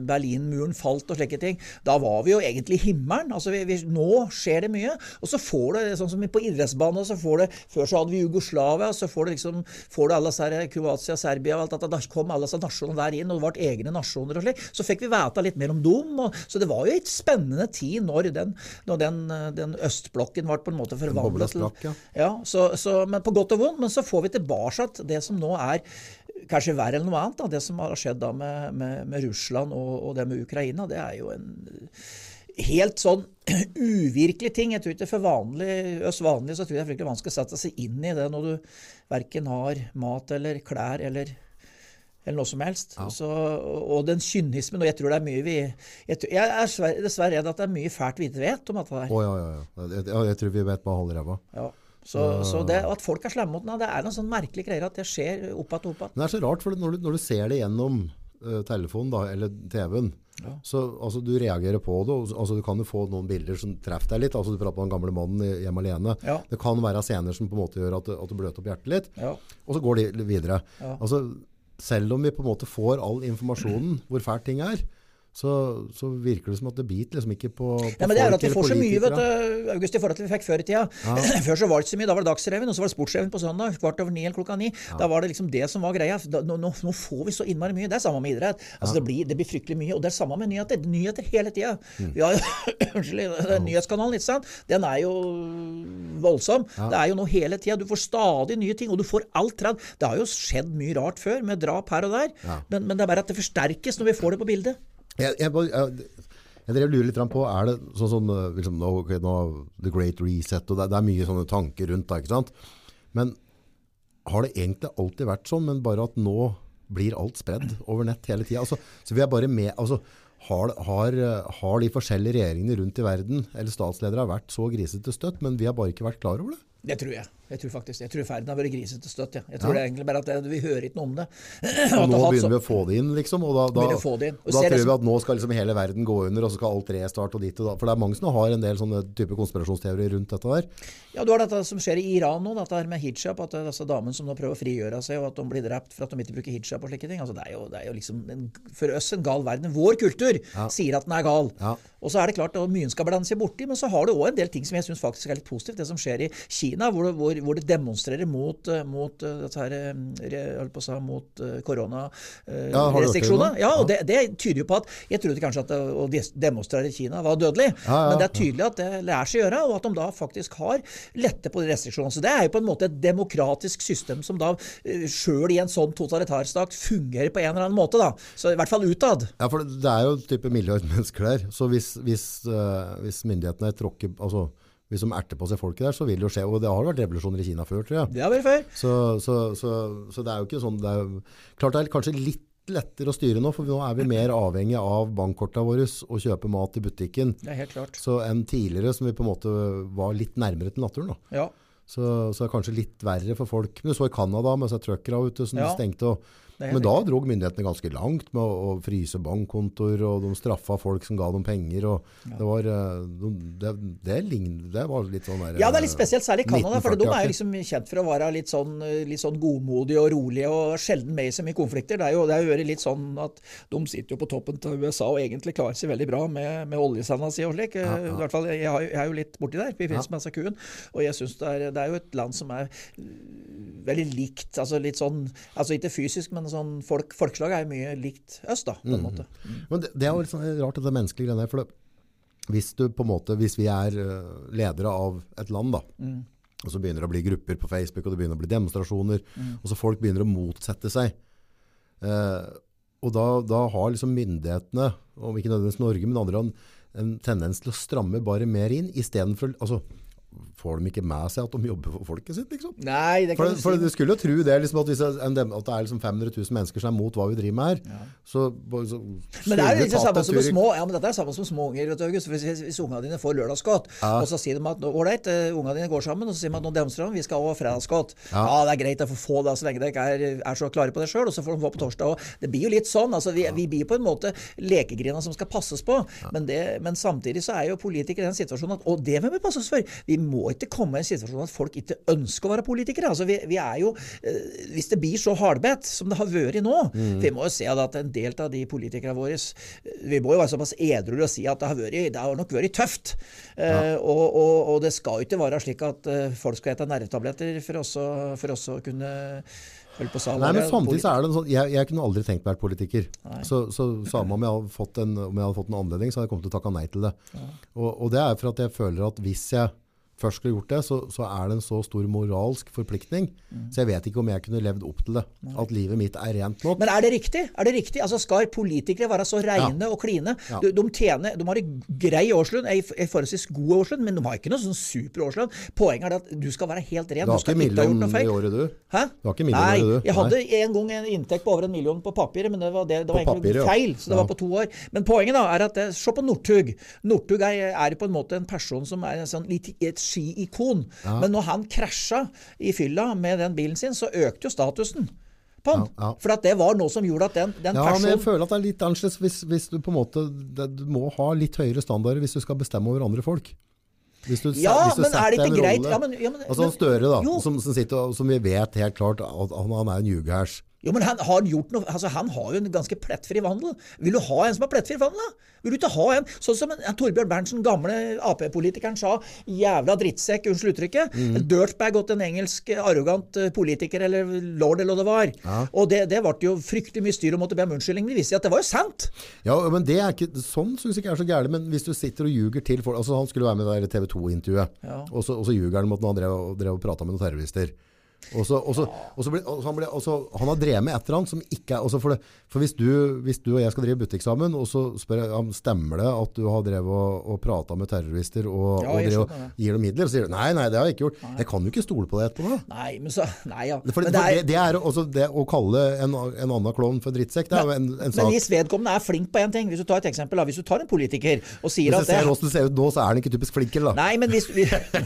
Berlinmuren falt og slike ting. Da var vi jo egentlig i himmelen. Altså, vi, vi, nå skjer det mye. Og så får du, sånn som på idrettsbanen, så får du Før så hadde vi Jugoslavia, så får du liksom får du alle disse Kroatia, Serbia og alt dette. Da kom alle disse nasjonene der inn, og det ble egne nasjoner og slik. Så fikk vi vite litt mer om dem. Og, så det var jo en spennende tid når den, når den, den østblokken ble på en måte forvandlet til ja. ja så, så, men På godt og vondt, men så får vi tilbake det som nå er kanskje verre enn noe annet. Da. Det som har skjedd da med, med, med Russland og, og, det med Ukraina, det er jo en helt sånn uvirkelig ting. Jeg tror ikke For vanlig, oss vanlige så tror jeg det er fryktelig vanskelig å sette seg inn i det når du verken har mat eller klær eller eller noe som helst. Så, og den kynismen Og jeg tror det er mye vi Jeg, tror, jeg er dessverre- redd at det er mye fælt vi ikke vet om dette der. Oh, ja, ja, ja. Jeg, jeg, tror vi vet bare halve ræva. Ja. Så, så det, at folk er slemme mot den, det er noen sånn merkelige greier at det skjer opp igjen og opp igjen. Det er så rart, for når du, når du ser det gjennom uh, telefonen da, eller TV-en, så altså, du reagerer på det. og- Altså, du kan jo få noen bilder som treffer deg litt. Altså, du prater om den gamle mannen hjemme alene. Ja. Det kan være scener som på en måte gjør at, at du bløter opp hjertet litt. Ja. Og så går de videre. Altså, selv om vi på en måte får all informasjonen hvor fælt ting er, så, så virker det som at det biter liksom ikke på, på Ja, men det er jo at vi får så mye, vet du, August, i forhold til vi fikk før i tida. Før så var det ikke så mye. Da var det Dagsrevyen, og så var det Sportsrevyen på søndag. Kvart over ni eller klokka ni. Da var det liksom det som var greia. Da, nå, nå, får vi så innmari mye. Det er samme med idrett. Altså, det, blir, det blir fryktelig mye. Og det er samme med nyheter. Nyheter hele tida. Mm. Jo Unnskyld. Nyhetskanalen, ikke sant. Den er jo voldsom. Det er jo nå hele tida. Du får stadig nye ting, og du får alt tredd. Det har jo skjedd mye rart før, med drap her og der. Men, men det er bare at det forsterkes når vi får det på bildet. Jeg, jeg, jeg, jeg drev lurer litt på, er det sånn som eh, liksom, no, okay, no, The Great Reset, og det, det er mye sånne tanker rundt da, ikke sant? Men har det egentlig alltid vært sånn, men bare at nå blir alt spredd over nett hele tiden? Altså, så vi er bare med, altså, har, har, har de forskjellige regjeringene rundt i verden, eller statsledere, vært så grisete støtt, men vi har bare ikke vært klar over det? Det tror jeg. Jeg tror faktisk Jeg tror ferden har vært grisete støtt. Ja. Jeg tror det er egentlig bare at det, vi hører ikke noe om det. Og nå begynner vi å få det inn, liksom. Og da, da, vi få det inn. Og og da tror det tror vi at nå skal liksom hele verden gå under, og så skal alt restarte og dit og da. For det er mange som har en del sånne type konspirasjonsteorier rundt dette der. Ja, Du har dette som skjer i Iran nå, dette her med hijab. At det er disse damene som nå prøver å frigjøre seg, og at de blir drept for at de ikke bruker hijab og slike ting. Altså, det, er jo, det er jo liksom en, for oss en gal verden. Vår kultur sier at den er gal. Ja. Og så er det klart at mye skal blande seg borti, men så har du òg en del ting som jeg syns faktisk er litt positivt. Det som skjer i Kina, hvor det, hvor, hvor det demonstrerer mot, eh, mot eh, her, eh, si, mot koronarestriksjoner. Ja, og det, det tyder jo på at Jeg trodde kanskje at å demonstrere i Kina var dødelig, men det er tydelig at det lærer seg gjøre, og at de da faktisk har lette på de restriksjonene. Så det er jo på en måte et demokratisk system som da sjøl i en sånn totalitærstat fungerer på en eller annen måte, da. Så i hvert fall utad. Ja, for det er jo en type milliard mennesker der. Så hvis, hvis, hvis myndighetene tråkker altså, Hvis de erter på seg folket der, så vil det jo skje. Og det har vært revolusjoner i Kina før, tror jeg. Det har vært før. Så, så, så, så det er jo ikke sånn det er, Klart det er kanskje litt lettere å styre nå, for nå er vi mer avhengig av bankkortene våre og kjøpe mat i butikken. Det er helt klart. Så enn tidligere, som vi på en måte var litt nærmere til naturen. Da. Ja. Så, så er det kanskje litt verre for folk. Men du så i Canada med seg truckere ute som Ja. stengte. Og, men da drog myndighetene ganske langt med å, å fryse bankkontoer, og de straffa folk som ga dem penger. Og det, var, eh, de- det, det, lign- det var litt sånn der, Ja, det er litt spesielt, særlig Canada. For de er jo liksom kjent for å være litt sånn, litt sånn godmodige og rolige og sjelden med i så mye konflikter. Det er jo, det er jo vært litt sånn at de sitter jo på toppen til USA og egentlig klarer seg veldig bra med, med oljesanda si og slik. I hvert fall, jeg, har, jeg er jo litt borti der, i forbindelse med kuen. Og jeg synes det er, det jo et land som er veldig likt. altså litt sånn, altså Ikke fysisk, men sånn folk, folkeslag er jo mye likt øst, da, på en måte. Men det, det er jo litt sånn rart, det menneskelige greiene her. For det, hvis, du på en måte, hvis vi er eh, ledere av et land, da, og så begynner det å bli grupper på Facebook, og det begynner å bli demonstrasjoner, og så folk begynner å motsette seg. Eh, og da, da har liksom myndighetene, om ikke nødvendigvis Norge, men andre, en, en tendens til å stramme bare mer inn, istedenfor altså, Får de ikke med seg at de jobber for folket sitt, liksom? Nei, det For, kan for du du skulle jo tro det, liksom, at, at det er liksom 500 000 mennesker som er mot hva vi driver med her. Så, bare så Men det er jo tatt samme som med små, ja, men dette er samme som små unger. vet du, August. For Hvis, hvis ungene dine får lørdagsgodt, og så sier de at ålreit, uh, ungene dine går sammen, og så sier de at nå demonstrerer de, vi skal ha fredagsgodt. Ja. det er greit å få få det så lenge dere ikke er, er så klare på det sjøl, og så får de få på torsdag òg. Det blir jo litt sånn. altså Vi, vi blir på en måte lekegrina som skal passes på, men, det, men samtidig så er jo politikere i den situasjonen at Og det vil vi passe oss for. Vi må ikke komme i en situasjon at folk ikke ønsker å være politikere. altså Vi, vi er jo eh, Hvis det blir så hardbedt som det har vært nå Mm. Vi må jo se at en del av de politikerne våre eh, Vi må jo være såpass edruelige og si at det har, vært, det har nok vært tøft. Eh, og, og, og det skal jo ikke være slik at folk skal spise nervetabletter for også, for også å kunne å Nei, men samtidig så er det en sånn, jeg, jeg kunne aldri tenkt meg å være politiker. Så, så samme om jeg, hadde fått en, om jeg hadde fått en anledning, så hadde jeg kommet til å takke nei til det. Og, og det er for at jeg føler at hvis jeg først skulle gjort det, så, så er det en så stor moralsk forpliktning. Så jeg vet ikke om jeg kunne levd opp til det. At livet mitt er rent nok. Men er det riktig? Er det riktig? Altså Skal politikere være så reine og kline? Ja. De, de, tjener, de har en grei årslønn, ei ei forholdsvis god årslønn, men de har ikke noe sånn super årslønn. Poenget er at du skal være helt ren. Du har ikke million i året, du? Hæ? Du har ikke million Nei, i året, du? jeg hadde en gang en inntekt på over en million på papiret, men det var, det, det var egentlig papiret, feil. Så det Ja. var på to år. Men poenget da er at se på Northug. Northug er, er på en måte en person som er en sånn, litt, et skiikon. Men når han krasja i fylla med den bilen sin, så økte jo statusen. Ja, ja. For det var noe som gjorde at den, den Ja, men jeg føler at det er litt annerledes hvis, hvis du på en måte det, Du må ha litt høyere standarder hvis du skal bestemme over andre folk. Hvis du, Ja, hvis du men er det ikke greit? rolle- Ja, men- ja, men- altså men- Støre, da, som, som, sitter, som vi vet helt klart at han, han er en ljugehærs. Jo, men han har, gjort noe, altså han har jo en ganske plettfri vandel. Vil du ha en som har plettfri vandel? da? Vil du ikke ha en sånn som en, en Torbjørn Berntsen, gamle Ap-politikeren, sa? Jævla drittsekk, unnskyld uttrykket. Mm. Dirtbag åt en engelsk arrogant eh, politiker, eller lord eller hva det var. Og det, det ble jo fryktelig mye styr og måtte be om unnskyldning. Det viste seg at det var jo sant. Ja, men det er ikke, sånn syns jeg ikke er så gærent. Men hvis du sitter og ljuger til folk altså Han skulle være med i TV 2-intervjuet, Ja. og, så- og så ljuger han om at han drev, drev og prata med noen terrorister. Og og og ble, han, ble, han har drevet med et eller annet som ikke er for, det, for hvis, du, hvis du og jeg skal drive butikk sammen, og så spør jeg om stemmer det at du har drevet og, og prata med terrorister og, Ja, og, drev og gir dem midler, så sier du nei, nei, det har jeg ikke gjort. Jeg kan jo ikke stole på det etterpå. Nei, men så Nei, ja. For, Men det, er, det, det er også det å kalle en, en annen klovn for drittsekk. Det er jo en, en men hvis vedkommende er flink på én ting Hvis du tar et eksempel, da. Hvis du tar en politiker og sier Hvis at du ser åssen det ser ut nå, så er han ikke typisk flink, da. Nei, men hvis,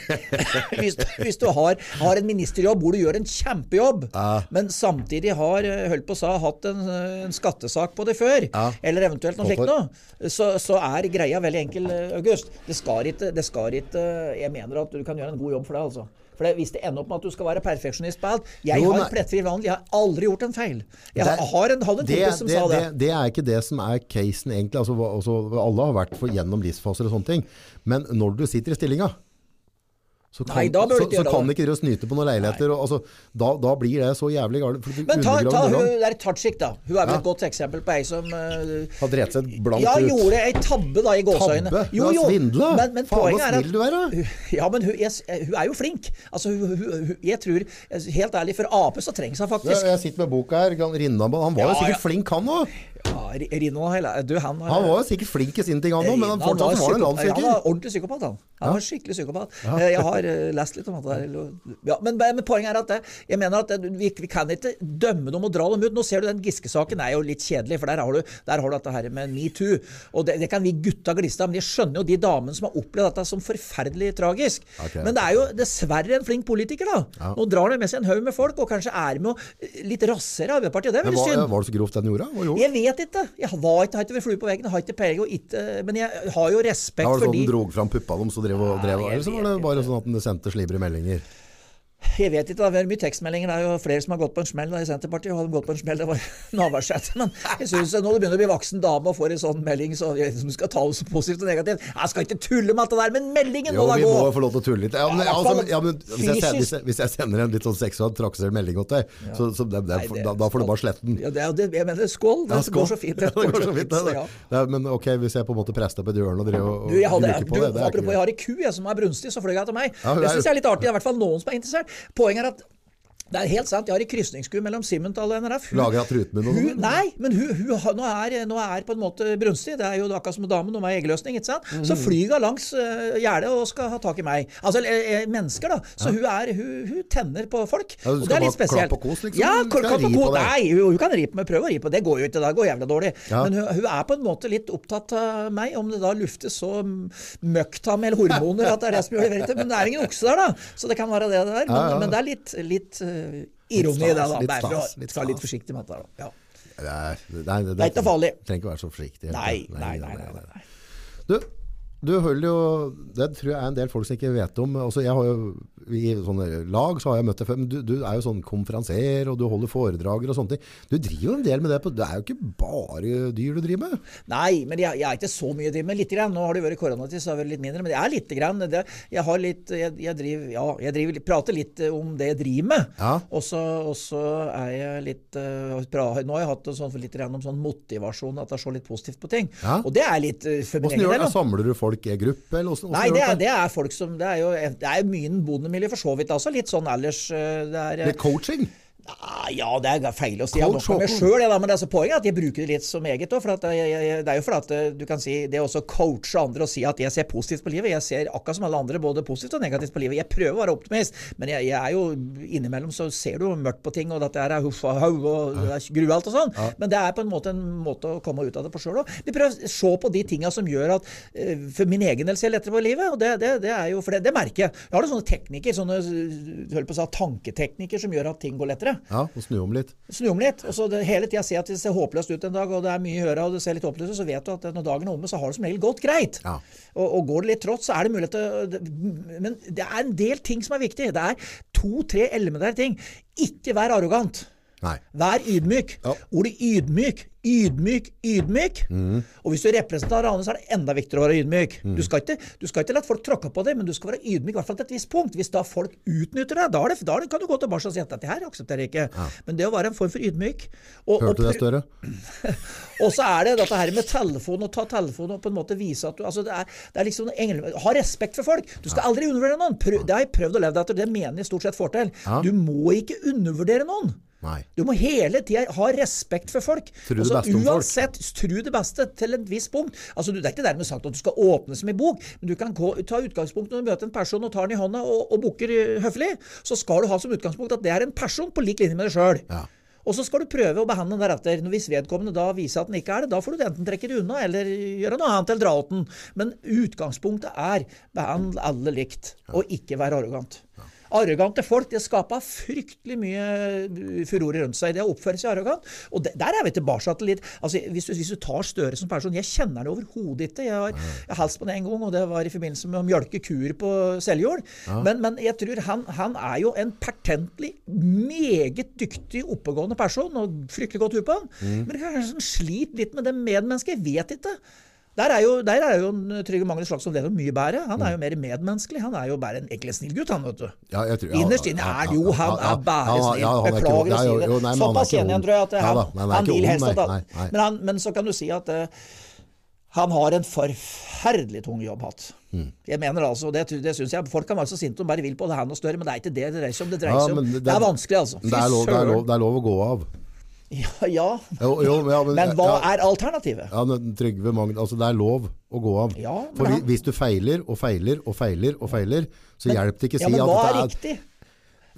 hvis, hvis du har, har en ministerjobb hvor du gjør en kjempejobb, men samtidig har eh, holdt på å sa, hatt en, eh, en skattesak på det før, Ja. eller eventuelt noe slikt noe, så, så er greia veldig enkel, eh, August. Det skal ikke, det skal ikke Jeg mener at du kan gjøre en god jobb for det, altså. For det, Hvis det ender opp med at du skal være perfeksjonist på alt Jeg Jo, har plettfri vandel. Jeg har aldri gjort en feil. Jeg Det- har en, hadde en det, kompis som det, sa det. det, det er ikke det som er casen, egentlig. Altså, altså, alle har vært for, gjennom livsfaser og sånne ting. Men når du sitter i stillinga, så kan, Nei, da bør du så, ikke så så kan ikke dere snyte på noen leiligheter. Og, altså, da, da blir det så jævlig galt. Men ta, ta hun der Tajik, da. Hun er vel Ja. et godt eksempel på ei som uh, Har drept seg blankt Ja, ut. gjorde ei tabbe da i gåseøynene. Tabbe? Jo, har svindla? Men, men Faen, så er snill du er, da. Ja, men hun, jeg, hun er jo flink. Altså, hun, hun, jeg tror Helt ærlig, for Ap så trengs hun Ja, faktisk. jeg sitter med boka her. Rinnanball. Han var jo sikkert ja. flink, han òg. Ja, Rino Heile- Du, han Han var jo sikkert flink i sin ting, han òg, men han fortsatt var var en Ja, han var ordentlig psykopat, han. Han var skikkelig psykopat. Eh, Jeg har eh, lest litt om det der. Ja, men, men poenget er at det, jeg mener at det, vi, vi kan ikke dømme dem og dra dem ut. Nå ser du den Giske-saken er jo litt kjedelig, for der har du, der har du dette her med metoo. Og det, det kan vi gutta gliste av, men jeg skjønner jo de damene som har opplevd dette som forferdelig tragisk. Okay. Men det er jo dessverre en flink politiker, da. Nå drar han med seg en haug med folk, og kanskje er med eh, litt rassere Arbeiderpartiet. Det er veldig synd. var det så grovt den gjorde? Jeg vet ikke. Jeg var ikke, har ikke vært flue på veggen, har ikke peiling, men jeg har jo respekt Ja, var det for sånn de den drog fram puppa deres og drev og drev? Eller så var det bare sånn at den sendte slibre meldinger? Jeg vet ikke, det er mye tekstmeldinger. Det er jo flere som har gått på en smell da, i Senterpartiet. og hadde gått på en smell, Det var Navarsete. Men jeg synes når du begynner å bli voksen dame og får en sånn melding, så jeg, som du skal ta det så positivt og negativt Jeg skal ikke tulle med alt det der, men meldingen Jo, må da vi må få lov til å tulle litt. Ja, men, Ja, altså, ja, men hvis, jeg, sender- hvis, jeg, hvis jeg sender en litt sånn seksuell trakassert melding til deg, så, så det, det, Nei, det- da, da får du bare slette den. Ja, det, det, jeg mener, skål. Det Ja, skål. går så fint. Ja, det går så fint. Ja, men ok, hvis jeg på en måte presser på et hjørne og driver og jeg hadde, på du, det, det apropos, jeg har ei ku jeg, som er brunstig, så fløy jeg til meg. Ja, det syns jeg er litt artig. Det er i hvert fall noen som er interessert. Poenget er at det er helt sant, jeg har en krysningsku mellom Simmental og NRF. Hun- Lager hatt ruten hun, sånn? Nei, men hun, hun, nå, er, nå er på en måte brunstig. Det er jo akkurat som med damen, de har eggløsning, ikke sant. Så Mhm. flyr hun langs uh, gjerdet og skal ha tak i meg. Altså eh, mennesker, da. Så hun, er, hun, hun tenner på folk. Ja, og det er litt spesielt. klappe og kos, liksom? Ja, klapp og ri kos. Nei, hun, hun kan ri på meg. Prøve å ri på. Det går jo ikke. Det går jævla dårlig. Ja. Men hun, hun er på en måte litt opptatt av meg, om det da luftes så møkktam eller hormoner at det er det som gjør det. verre. Men det er ingen okse der, da. Så det kan være det det er. Men, Ja, ja. men det er litt, litt eh, ironi i det, da. litt Bare for å stas, litt forsiktig med dette. da. Ja. Det er, Det er ikke farlig. Trenger ikke være så forsiktig. Nei, nei, nei. nei, nei, nei. Du, du holder jo Det tror jeg er en del folk som ikke vet om. Altså, jeg har jo, I sånne lag så har jeg møtt deg før, men du, du er jo sånn konferansier, og du holder foredrager og sånne ting. Du driver jo en del med det. På, det er jo ikke bare dyr du driver med. Nei, men jeg, jeg er ikke så mye å drive med. Litt grann. Nå har det vært koronatid, så har det vært litt mindre. Men det er lite grann. Det, jeg har litt Jeg, jeg driver Ja, jeg driver, prater litt om det jeg driver med. Ja. Og så er jeg litt pra, Nå har jeg hatt sånn litt grann om sånn motivasjon, at jeg ser litt positivt på ting. Ja. Og det er litt uh, for min egen del. Samler du folk folk er gruppe? Eller hvordan, Nei, det er, det er folk som Det er jo det er mye bondemiljø for så vidt Altså, Litt sånn ellers eh, det er, coaching? Ah, Ja, det er feil å si. Jeg nok meg da, men det er så poenget er at jeg bruker det litt som eget. også, For at jeg, jeg, det er jo for at eh, du kan si det er også coache andre og si at jeg ser positivt på livet. Jeg ser akkurat som alle andre både positivt og negativt på livet. Jeg prøver å være optimist, men jeg, jeg er jo innimellom så ser du mørkt på ting, og dette det er huff og hau og grualt og sånn. Men det er på en måte en måte å komme ut av det på sjøl òg. Vi prøver å se på de tinga som gjør at eh, for min egen del ser lettere på livet, og det, det, det er jo for det, det merker jeg. Jeg har noen sånne teknikker, sånne eh, på å si, tanketeknikker som gjør at ting går lettere. Ja, og snu om litt. Snu om litt. og så det, Hele tida ser at det ser håpløst ut en dag, og det er mye i øra, og det ser litt håpløst ut, så vet du at når dagen er omme, så har det som regel gått greit. Ja. Og, og går det litt trått, så er det mulighet til det- Men det er en del ting som er viktig. Det er to-tre elementære ting. Ikke vær arrogant. Nei. Vær ydmyk. Ja. Ordet ydmyk, ydmyk, ydmyk. Og hvis du representerer andre, så er det enda viktigere å være ydmyk. Du, skal ikke, du skal ikke la folk tråkke på deg, men du skal være ydmyk i hvert fall til et visst punkt. Hvis da folk utnytter deg, da, er det, da er kan du gå tilbake og si at dette her aksepterer jeg ikke. Men det å være en form for ydmyk og, Hørte du det, Støre? og så er det dette her med telefon, og ta telefonen og på en måte vise at du altså det er, det er liksom engel, Ha respekt for folk. Du skal aldri undervurdere noen. Prøv, det har jeg prøvd å leve etter. Det mener jeg stort sett får til. Ja. Du må ikke undervurdere noen. Nei. Du må hele tida ha respekt for folk. Tro det Altså, beste om folk. uansett, tro det beste til et visst punkt. Altså, det er ikke dermed sagt at du skal åpne som i bok, men du kan gå, ta utgangspunkt når du møter en person og tar den i hånda og, og bukker høflig. Så skal du ha som utgangspunkt at det er en person på lik linje med deg sjøl. Ja. Og så skal du prøve å behandle den deretter. Hvis vedkommende da viser at den ikke er det, da får du enten trekke det unna eller gjøre noe annet eller dra åt den. Men utgangspunktet er behandle alle likt, og ikke være arrogant. Arrogante folk det skaper fryktelig mye furore rundt seg. Det å oppføre seg arrogant. Og det, der er vi tilbake til litt altså, hvis, du, hvis du tar Støre som person Jeg kjenner det overhodet ikke. Jeg har, jeg har hilst på det en gang, og det var i forbindelse med å mjølke kuer på Seljord. Men, men jeg tror han, han er jo en pertentlig meget dyktig, oppegående person, og fryktelig godt hue på han. Men kanskje han sliter litt med det medmennesket. Jeg vet ikke. Der er jo, der er jo en Trygve Magnus Slagsvold Vedum mye bedre. Han er jo mer medmenneskelig. Han er jo bare en egentlig snill gutt, han, vet du. Ja, jeg tror- ja, Innerst inne er jo Han er bare snill. han er Beklager å si det. jo, nei, han Såpass enig tror jeg, at han, da, nei, han han vil helst at nei. men, han, men så kan du si at uh, han har en forferdelig tung jobb hatt. Mm. Jeg mener altså, det, det synes jeg, Folk kan være så sinte de bare vil på det her noe større, men det er ikke det det dreier seg om. Det dreier seg om. Det, er vanskelig, altså. Det er, lov, det, er lov, det er lov å gå av. Ja, ja. Jo, jo, ja, men, Men hva er alternativet? ja, men Trygve Magn, altså Det er lov å gå av. Ja, For Hvis du feiler og feiler og feiler, og feiler, så hjelper det ikke å si at er er riktig?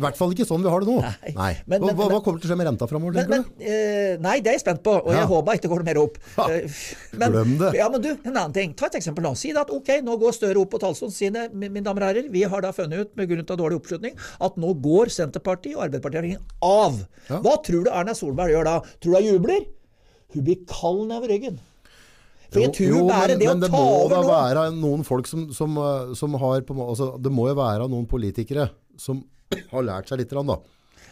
I hvert fall ikke sånn vi har det nå. Nei. Nei. Men- hva, men- hva, kommer til å skje med renta framover, Men, men, du? eh, nei, det er jeg spent på, og jeg håper ikke det går mer opp. Ha, Eh, glem det. Ja, men du, en annen ting. Ta et eksempel nå. Si at ok, nå går Støre opp på det, mi- mine damer og herrer, vi har da funnet ut med grunn av dårlig oppslutning at nå går Senterpartiet og Arbeiderpartiet av. Ja. Hva tror du Erna Solberg gjør da? Tror du hun jubler? Hun blir kald nedover ryggen. For jeg Jo, tror jo, bare men, det men det må da noen. være noen folk som, som, eh, som har på, altså, Det må jo være noen politikere som har lært seg litt, da.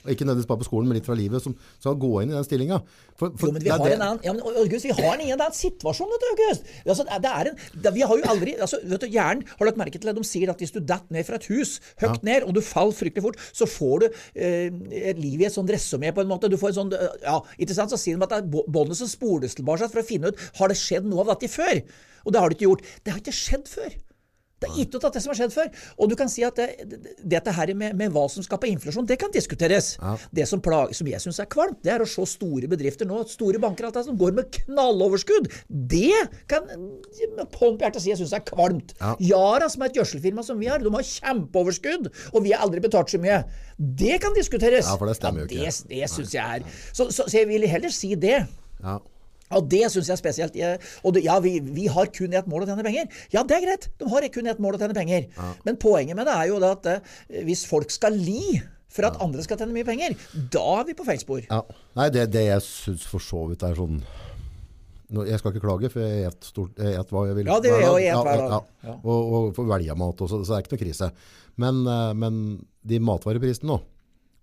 Og Ikke nødvendigvis bare på skolen, men litt fra livet, som skal gå inn i den stillinga. Jo, men vi har en annen, ja, men, August, vi har en annen situasjon, vet du, August. Altså, det er en, det, vi har jo aldri, altså, vet du, Hjernen har lagt merke til at de sier at hvis du detter ned fra et hus, høyt ned, og du faller fryktelig fort, så får du eh, et liv i et sånn resumé, på en måte. Du får en sånn, eh, ja, ikke sant, Så sier de at det er båndet som spoles tilbake for å finne ut har det skjedd noe av dette før. Og det har det ikke gjort. Det har ikke skjedd før. Det er ikke av det som har skjedd før. Og du kan si at det, det, dette her med, med hva som skaper inflasjon, det kan diskuteres. Det som, plager, som jeg syns er kvalmt, det er å se store bedrifter nå, store banker alt det, som går med knalloverskudd. Det kan med hånd på hjertet si jeg syns er kvalmt. Ja. Yara, som er et gjødselfirma som vi har, de har kjempeoverskudd, og vi har aldri betalt så mye. Det kan diskuteres. Ja, for det stemmer jo ikke. Det, det syns jeg er så, så, så jeg vil heller si det. Ja. Ja, Det syns jeg er spesielt. Og det, ja, vi, vi har kun ett mål å tjene penger. Ja, det er greit. De har kun ett mål å tjene penger. Men poenget med det er jo det at eh, hvis folk skal li for at andre skal tjene mye penger, da er vi på feil spor. Ja. Nei, det, det jeg syns for så vidt er sånn Jeg skal ikke klage, for jeg et, stort, jeg et hva jeg vil. Ja, det gjør jeg, et hver dag. Ja, Ja. Og, og får velge mat også, så det er ikke noe krise. Men, eh, men de matvareprisene nå,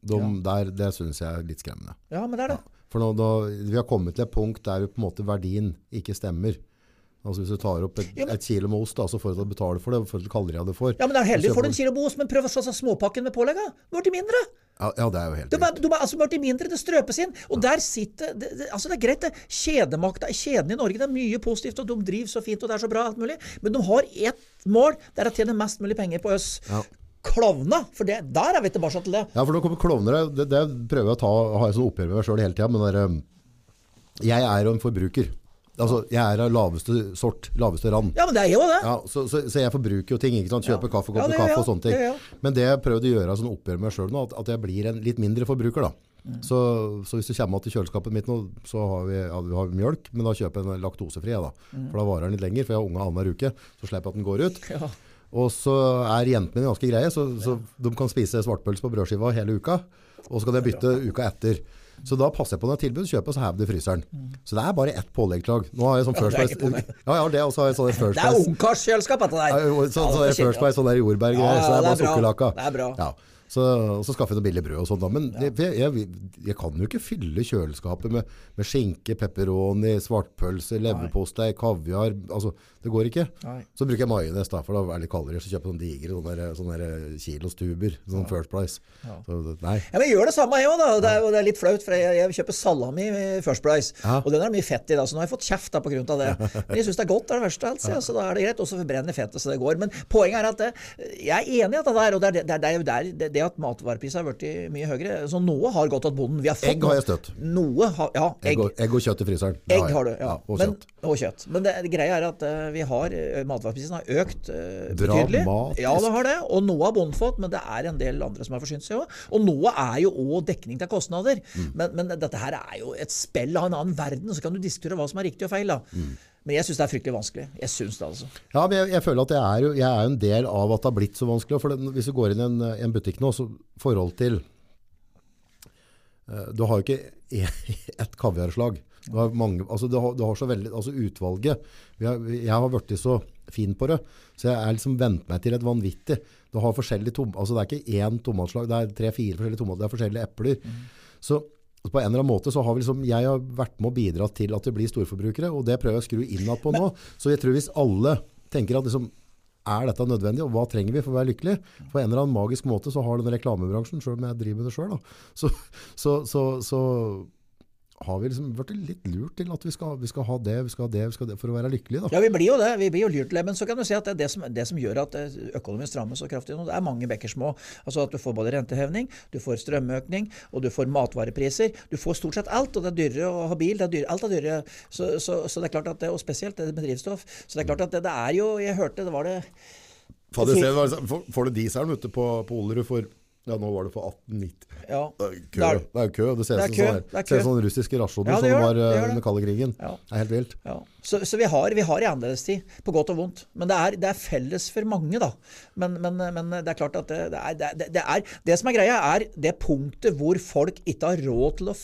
de, der, det syns jeg er litt skremmende. Ja, men det er det. For nå, da, vi har kommet til et punkt der på en måte verdien ikke stemmer. Altså Hvis du tar opp et, et kilo med ost, da, så får du betale for det, for du kaller jeg det for. Ja, men det er heldig får du en kilo med ost, men prøv å slå småpakken med pålegg. Det blir mindre. Ja, ja, det er jo helt De de altså blitt mindre, det strøpes inn. Og der sitter det, det, Altså, det er greit, det. Kjedemakta, kjeden i Norge, det er mye positivt, og de driver så fint, og det er så bra, alt mulig. Men de har ett mål, det er å tjene mest mulig penger på oss. Ja. Klovna! For det, der er vi tilbake til det. Ja, for nå kommer klovner det, det prøver jeg å ta, har jeg sånn oppgjør med meg sjøl hele tida. Men der, um, jeg er jo en forbruker. Altså, jeg er av laveste sort, laveste rand. Ja, men det er jo det. Ja, så, så, så jeg forbruker jo ting. ikke sant? Kjøper Ja, kaffe, det ja, kaffe og sånne ting. Men det jeg prøvde å gjøre sånn oppgjør med meg sjøl nå, at, at jeg blir en litt mindre forbruker. da. Mm. Så, så hvis du kommer til kjøleskapet mitt nå, så har vi, ja, vi har mjølk, men da kjøper jeg en laktosefri. da. Mm. For da varer den litt lenger, for jeg har unge annenhver uke. Så slipper jeg at den går ut. Ja. Og så er jentene ganske greie, så, så de kan spise svartpølse på brødskiva hele uka. Og så kan jeg bytte uka etter. Så da passer jeg på når jeg tilbud, kjøper og så hever det i fryseren. Så det er bare ett påleggslag. Nå har jeg sånn Mm. First Price. ikke. Ja, det, og så har jeg sånn First Det er Price. ungkarskjøleskap, dette der. Ja, så, så det First Price, sånn der jordbærgreier, Ja, ja, så det er bare er sukkerlaka. Det er bra. Ja. Så, så skaffer jeg noe billig brød og sånt da. Men jeg, jeg, jeg kan jo ikke fylle kjøleskapet med, med skinke, pepperoni, svartpølse, leverpostei, kaviar. Altså, det går ikke. Nei. Så bruker jeg majones da, for da er det litt kaldere. Så kjøper jeg sånne digre sånne, sånne der kilostuber, sånn First Price. Så, nei. Ja, men jeg gjør det samme jeg òg, da. Det er, det er litt flaut, for jeg, jeg kjøper salami First Price. Ja. Og den er mye fett i, da, så nå har jeg fått kjeft da på grunn av det. Men jeg syns det er godt, det er det verste Altså, alt, så da er det greit. Og så forbrenner fettet så det går. Men poenget er at det, jeg er enig i at det der, og det er, det, det er det, at matvareprisene har blitt mye høyere. Så noe har gått til bonden. Vi har fått Egg har jeg støtt. Noe har Ja, Egg egg. og, egg og kjøtt i fryseren. Egg har du, ja. og Men, kjøtt. og kjøtt. Men det, det greia er at eh, vi har uh, matvareprisene har økt eh, betydelig. Dramatisk. Ja, det har det. Og noe har bonden fått, men det er en del andre som har forsynt seg òg. Og noe er jo òg dekning til kostnader. Mm. Men, men dette her er jo et spill av en annen verden, så kan du diskutere hva som er riktig og feil. da. Mm. Men jeg syns det er fryktelig vanskelig. Jeg syns det, altså. Ja, men jeg, jeg føler at jeg er, jo, jeg er jo en del av at det har blitt så vanskelig. For det, hvis du går inn i en, en butikk nå, så forhold til uh, Du har jo ikke ett kaviarslag. Har, mange, altså det, har, det har så veldig, altså utvalget. Vi har, jeg har blitt så fin på det, så jeg er liksom vent meg til et vanvittig. Det, har forskjellige tom, altså det er ikke én tomatslag, det er tre-fire forskjellige tomater, det er forskjellige epler. Så på en eller annen måte så har vi liksom, jeg har vært med å bidra til at vi blir storforbrukere, og det prøver jeg å skru innad på nå. Så jeg tror hvis alle tenker at liksom, er dette nødvendig, og hva trenger vi for å være lykkelig? På en eller annen magisk måte så har den reklamebransjen, selv om jeg driver med det selv, så, så, så, så har vi liksom vært litt lurt til at vi skal, vi skal ha det, vi skal ha det, vi skal ha det, for å være lykkelige. Da. Ja, vi blir jo det. Vi blir jo lurt til det. Men så kan du si at det, det, som, det som gjør at eh, økonomien strammes så kraftig nå, det er mange bekker små. Altså at du får både rentehevning, du får strømøkning, og du får matvarepriser. Du får stort sett alt, og det er dyrere å ha bil. Det er dyrere, alt er dyrere. Så, så, så det er klart at det, Og spesielt det med drivstoff. Så det er klart at det, det er jo Jeg hørte det var det Fader, se, det var får, får du dieselen ute på, på Olerud for ja, nå var det for 1890. Ja. Det er kø. Det er- kø. Det ser ut som sånn, sånne russiske rasjoner Ja, som det. var Det eh, under kalde krigen. Ja. Det er helt vilt. Ja, så, så vi har, vi har i annerledestid, på godt og vondt. Men det er, det er felles for mange, da. Men, men, men det er klart at det, det, er, det, er Det som er greia, er det punktet hvor folk ikke har råd til å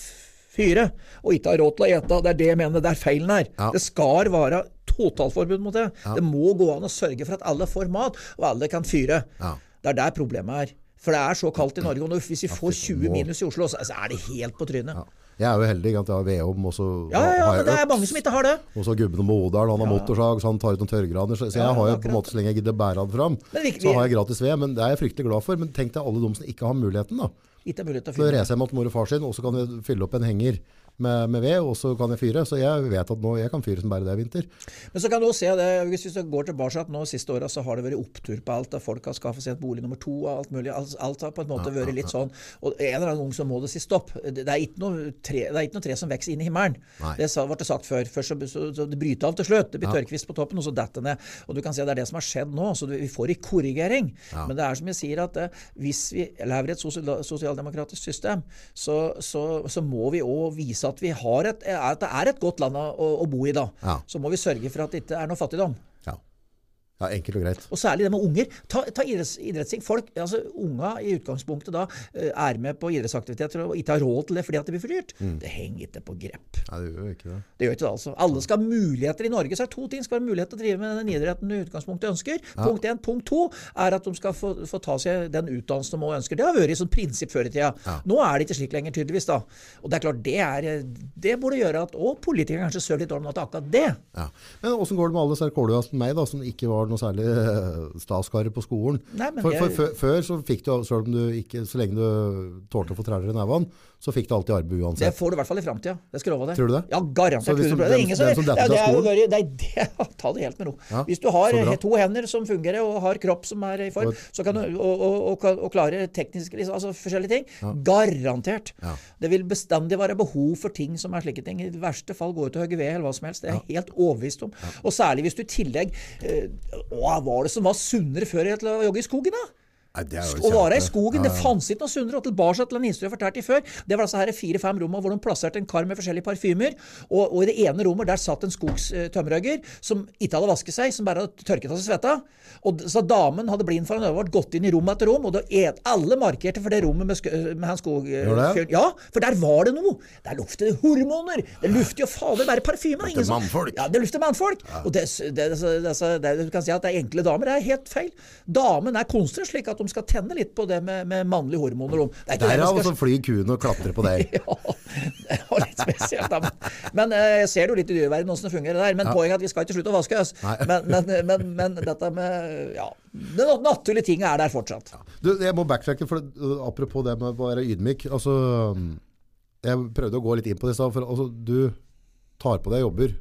fyre, og ikke har råd til å ete. Det er det jeg mener det er feilen her. Ja. Det skal være totalforbud mot det. Det må gå an å sørge for at alle får mat, og alle kan fyre. Ja. Det er der problemet er. For det er så kaldt i Norge, og når- hvis vi får 20 minus i Oslo, så så er det helt på trynet. Ja. Jeg er jo heldig at jeg har vedovn, og så Ja, ja, har men det er mange som ikke har det. Og så gubben på Odalen, han har motorsag, så han tar ut noen tørrgraner. Så, så jeg har jo på en måte, så lenge jeg gidder bære han fram, vi- så har jeg gratis ved. Men det er jeg fryktelig glad for. Men tenk deg alle de som ikke har muligheten, da. Ikke mulighet til å Så fyre. reiser jeg med mor og far sin, og så kan vi fylle opp en henger med, med ved, og så kan jeg fyre. Så jeg vet at nå, jeg kan fyre som bare det i vinter. Men så kan du også se det, hvis vi går tilbake at nå siste åra, så har det vært opptur på alt. og Folk har skaffet seg et bolig nummer to og alt mulig. Alt, alt har på en måte vært litt sånn. Og en eller annen gang så må det si stopp. Det er ikke noe tre, det er ikke noe tre som vokser inn i himmelen. Nei. Det ble det sagt før. Først så, så, så det bryter av til slutt. Det blir Ja. tørrkvist på toppen, og så detter det ned. Og du kan si at det er det som har skjedd nå. Så vi får i korrigering. Ja. Men det er som jeg sier, at eh, hvis vi lever i et sosial, sosialdemokratisk system, så, så, så må vi òg vise at vi har et, at det er et godt land å, å bo i da. Ja. Så må vi sørge for at det ikke er noe fattigdom. Ja. Ja, enkelt og greit. Og særlig det med unger. Ta, ta idretts, idrettsting. Folk, altså Unga i utgangspunktet da eh, er med på idrettsaktiviteter og ikke har råd til det fordi at det blir for dyrt. Mm. Det henger ikke på grepp. Nei, det gjør ikke det. Det gjør ikke det, altså. Alle skal ha muligheter i Norge. Så er det to ting. Skal ha mulighet til å drive med den idretten du i utgangspunktet ønsker. Punkt én. Punkt to er at de skal få, få ta seg den utdannelsen de må ønsker. Det har vært et sånt prinsipp før i tida. Nå er det ikke slik lenger, tydeligvis. da. Og det er klart, det, er, det burde gjøre at og politikere kanskje søler litt om at akkurat det. Ja. Men åssen går det med alle disse kålua som meg, da, som ikke var noe særlig eh, staskarer på skolen? Nei, for, for, før- Før så fikk du, selv om du ikke, så lenge du tålte å få træler i nevene, så fikk du alltid arbeid uansett. Det får du i hvert fall i framtida. Det skal jeg love deg. Tror du det? Ja, garantert. Du- det. Er ingen som, som detter ja, er skolen? Nei, det Ta det helt med ro. Ja, Hvis du har to hender som fungerer og har kropp som er i form, så kan du, og, og, og, og klarer tekniske liksom, altså forskjellige ting, garantert. Ja. Det vil bestandig være behov for ting som er slike ting. I verste fall gå ut og hogge ved eller hva som helst. Det er jeg helt overbevist om. Og særlig hvis du i tillegg eh, Hva var det som var sunnere før til å jogge i skogen, da? Å være i skogen, Ja, det ja. fantes ikke noe sunnere. Og tilbake til den historien jeg fortalte før. Det var altså her fire-fem rommene hvor de plasserte en kar med forskjellige parfymer. Og, og i det ene rommet der satt en skogstømmerhogger som ikke hadde vasket seg, som bare hadde tørket av seg svetta. Og så damen hadde blind foran øynene, gått inn i rom etter rom, og et, alle markerte for det rommet med, med han skog... Ja, for der var det noe. Der lukter det hormoner. Det lufter jo fader bare parfyme. det lufter mannfolk. Ja, det lukter mannfolk. Og det, det, det, det, du kan si at det er enkle damer. Det er helt feil. Damen er konstruert slik at de skal tenne litt på det med, med mannlige hormoner. Det er Derav man skal flyr kuen og klatrer på deg. ja, det var litt spesielt. Da. Men, eh, jeg ser jo litt i dyreverdenen åssen det fungerer der. Men poenget er at vi skal ikke slutte å vaske oss. Men, men, men, men dette med ja, Det naturlige tinget er der fortsatt. Du, jeg må backtracke, for uh, apropos det med å være ydmyk. Altså, um, jeg prøvde å gå litt inn på det i stad. Altså, du tar på deg jobber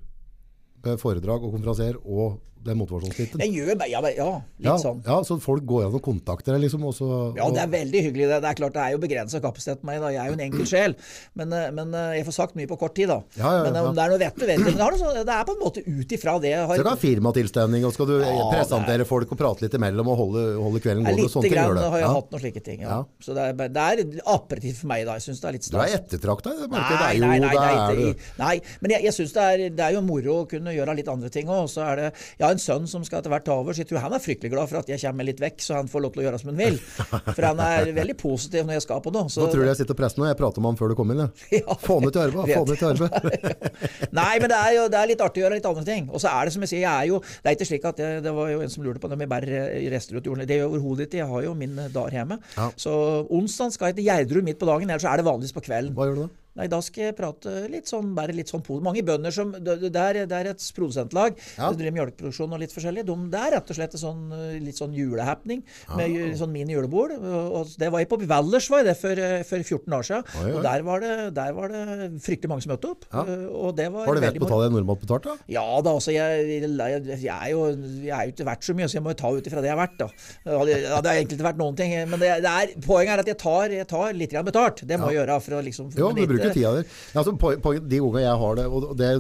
foredrag og konferansier og den motivasjonsbiten. Jeg gjør ja, ja, litt Ja, sånn. ja, så folk går og kontakter liksom. også, Ja, det er veldig hyggelig. Det, det er klart det er jo begrensa kapasitet på meg. da. Jeg er jo en enkel sjel. Men, eh, men eh, jeg får sagt mye på kort tid, da. Ja, ja, Men eh, ja. om det er noe vett, du vet ikke. Men det, sånn- det er på en måte ut ifra det jeg har så det ha firmatilstelning, og skal du Ja, presentere folk og prate litt imellom og holde, holde kvelden Ja, gående. Litt ting grann det. har jeg Ja. hatt noen slike ting. Ja. Ja. Så det er, det er appetitt for meg, da. Jeg syns det er litt Du er stas. ettertrakta. Det, merker Nei, jeg. det er nei, nei, nei, er det- nei, men jeg, jeg syns det, er, det er jo moro å kunne gjøre litt andre ting òg. Så er det Jeg har en sønn som skal etter hvert ta over, så jeg tror han er fryktelig glad for at jeg kommer litt vekk, så han får lov til å gjøre som han vil. For han er veldig positiv når jeg skal på noe. Så, Nå tror du jeg sitter og presser nå. Jeg prater med ham før du kom inn. Ja. Ja. Få han ut i arbeid. Få han ut i arbeid. Nei, men det er jo det er litt artig å gjøre litt andre ting. Og så er det som jeg sier, jeg er jo Det er ikke slik at jeg, Det var jo en som lurte på det med bare rester ut jorden. Det gjør jeg overhodet ikke. Jeg har jo min dar hjemme. Ja. Så onsdag skal jeg til Gjerdrum midt på dagen, ellers er det vanligvis på kvelden. Hva gjør du da? Nei, da skal jeg prate litt sånn, bare litt sånn po- Mange bønder som Det, det er, det er et produsentlag. Ja. Det driver melkeproduksjon og litt forskjellig. De, det er rett og slett en sånn, litt sånn julehappening med ju- sånn mini-julebord. Og det var jeg på Valdres var det for, eh, for 14 år siden. Oi, oi. Og der var, det, der var det fryktelig mange som møtte opp. Ja. Eh, Og det var Har du vett på å ta det normalt betalt, da? ja da, altså jeg, jeg, jeg, er jo, jeg er jo ikke verdt så mye, så jeg må jo ta ut ifra det jeg er verdt. da. Ja, det, ja, har egentlig ikke vært noen ting, men det, det er, poenget er at jeg tar, jeg tar litt betalt. Det må jeg gjøre for å liksom Jo, bruker tida di. Altså, på, på de gangene jeg har det, og det,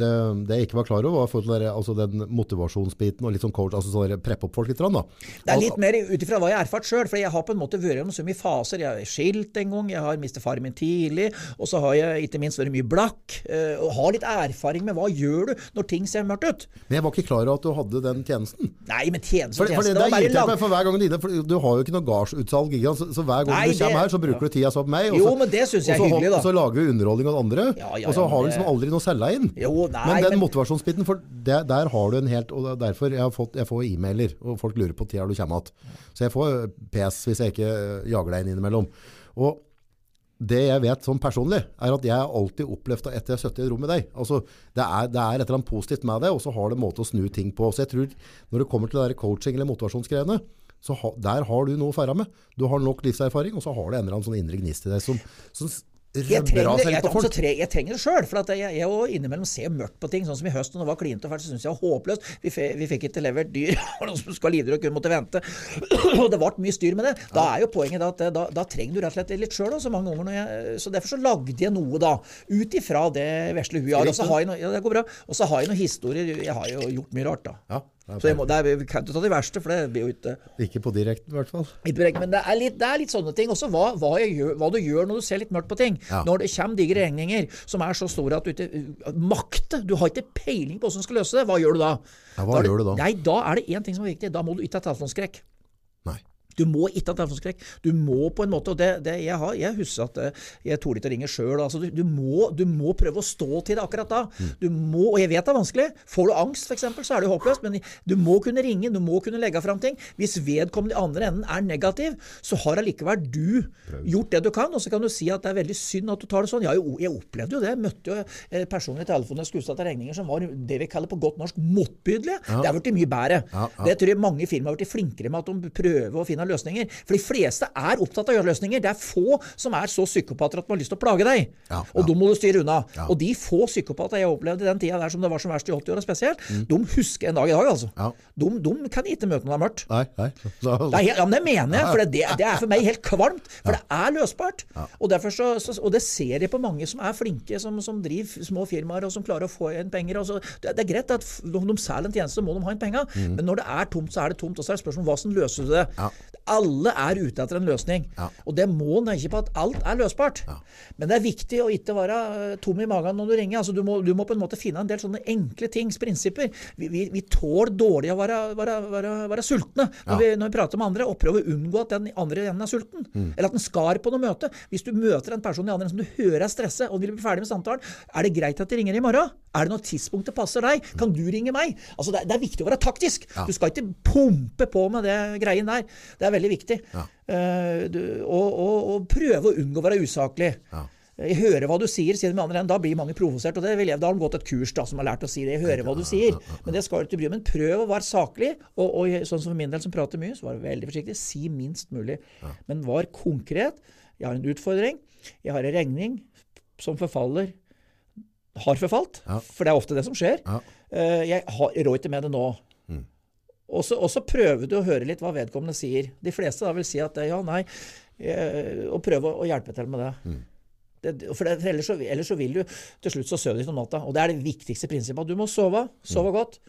det, det jeg ikke var klar over, var for altså, den motivasjonsbiten og litt sånn coach, altså sånn preppe opp folk litt. Da. Det er litt mer ut ifra hva jeg har erfart sjøl, for jeg har på en måte vært gjennom så mye faser. Jeg er skilt en gang, jeg har mistet faren min tidlig, og så har jeg ikke minst vært mye blakk. eh, Og har litt erfaring med hva gjør du når ting ser mørkt ut. Men jeg var ikke klar over at du hadde den tjenesten. Nei, men tjenesten For, for det, Det det bare lang... for hver gang du er inne, for du har jo ikke noe gardsutsalg, så, så hver gang Nei, du kommer her, så bruker du tida så på meg. og Jo, men det syns jeg er hyggelig, da. Så lager vi underholdning av andre, Ja, ja, og så har vi liksom aldri noe å selge inn. Jo, nei, men den men- motivasjonsbiten, for der, der har du en helt Og er derfor jeg, har fått, jeg får e-mailer, og folk lurer på når du kommer igjen. Så jeg får eh, PS hvis jeg ikke eh, jager deg inn innimellom. Og det jeg vet sånn personlig, er at jeg har alltid det etter jeg har sittet i et rom med deg. Altså, det, er, det er et eller annet positivt med det, og så har det en måte å snu ting på. Så jeg tror, når det kommer til det der coaching eller motivasjonsgreiene, så ha, der har du noe å feire med. Du har nok livserfaring, og så har du en eller annen sånn indre gnist i deg som, som Jeg trenger, jeg, folk. tre, jeg trenger det sjøl. For jeg, jeg og innimellom ser mørkt på ting. Sånn som i høst, når det var klint og fælt, så syns jeg det var håpløst. Vi, fe, vi fikk ikke levert dyr. og noen som skulle ha lider og kun måtte vente. Og det ble mye styr med det. Da er jo poenget at da, da trenger du rett og slett litt sjøl så mange ganger. Jeg, så derfor så lagde jeg noe, da. Ut ifra det vesle huet jeg har. Og så har jeg noe, ja, det går bra. Og så har jeg noen historier. Jeg har jo gjort mye rart, da. Ja, Så jeg må, det er, vi kan ikke ta de verste, for det blir jo ikke Ikke på direkten, i hvert fall. Men det er, litt, det er litt sånne ting. Også hva, hva, gjør, hva du gjør når du ser litt mørkt på ting. Ja. Når det kommer digre regninger som er så store at du ikke makter Du har ikke peiling på hvordan du skal løse det. Hva gjør du da? Ja, hva da, gjør du da? Nei, Da er det én ting som er viktig. Da må du ikke ha telefonskrekk. Du må ikke ha telefonskrekk. Du må på en måte og det, det jeg, har, jeg husker at eh, jeg torde ikke å ringe sjøl. Altså, du, du, må, du må prøve å stå til det akkurat da. Mm. Du må, og jeg vet det er vanskelig. Får du angst, f.eks., så er det håpløst. Men du må kunne ringe, du må kunne legge fram ting. Hvis vedkommende i andre enden er negativ, så har allikevel du gjort det du kan. Og så kan du si at det er veldig synd at du tar det sånn. Ja, jeg opplevde jo det. Jeg møtte jo personlig personer i telefonen jeg skulle utsatt regninger som var det vi kaller på godt norsk motbydelige. Det har blitt mye bedre. Ja, ja. Det tror jeg mange firmaer har blitt flinkere med at de prøver å finne løsninger. For de fleste er opptatt av å gjøre løsninger. Det er få som er så psykopater at de har lyst til å plage deg. Ja, Og ja. de må du styre unna. Ja. Og de få psykopater jeg opplevde i den tida der som det var som verst i 80-åra spesielt, de husker en dag i dag, altså. Mm. Ja. De, de kan ikke møte når det er mørkt. Nei, nei. Det er, ja, men det mener jeg, for det, det er for meg helt kvalmt. For det er løsbart. Og, så, så, og det ser jeg på mange som er flinke, som, som driver små firmaer og som klarer å få inn penger. Så, det, det er greit at når de selger en tjeneste, må de ha inn penger. Men når det er tomt, så er det tomt. Og så er det spørsmål om hvordan løser du det. Ja. Alle er ute etter en løsning. Ja. Og det må ikke på at alt er løsbart. Men det er viktig å ikke være eh, tom i magen når du ringer. Altså, du, må, du må på en måte finne en del sånne enkle tings, prinsipper. Vi, vi, vi tåler dårlig å være, være, være, være sultne når, Ja. vi, når vi prater med andre, og prøver å unngå at den andre enden er sulten. Eller at den skar på noe møte. Hvis du møter en person i andre enden som du hører er stresset, og vil bli ferdig med samtalen, er det greit at de ringer i morgen? Er det noe tidspunkt det passer deg? Kan du ringe meg? Altså, det, er, det er viktig å være taktisk. Ja. Du skal ikke pumpe på med det greien der. Det er veldig viktig. Ja. Uh, du, og, og, og prøve å unngå å være usaklig. Ja. Jeg hører hva du sier, sier de andre enden. Da blir mange provosert. og det vil jeg, Da har de gått et kurs da, som har lært å si det. Jeg hører hva du sier. Men det skal du ikke bry deg. Men prøv å være saklig. Og, og sånn som for min del som prater mye, så var veldig forsiktig. Si minst mulig. Men var konkret. Jeg har en utfordring. Jeg har en regning som forfaller har forfalt. For det er ofte det som skjer. Eh, Jeg har rår ikke med det nå. Og så, prøver du å høre litt hva vedkommende sier. De fleste da vil si at det ja, nei, eh, og prøve å hjelpe til med det. det for, det, for ellers, så, ellers så vil du til slutt så sover du ikke om natta. Og det er det viktigste prinsippet. at Du må sove. Sove godt.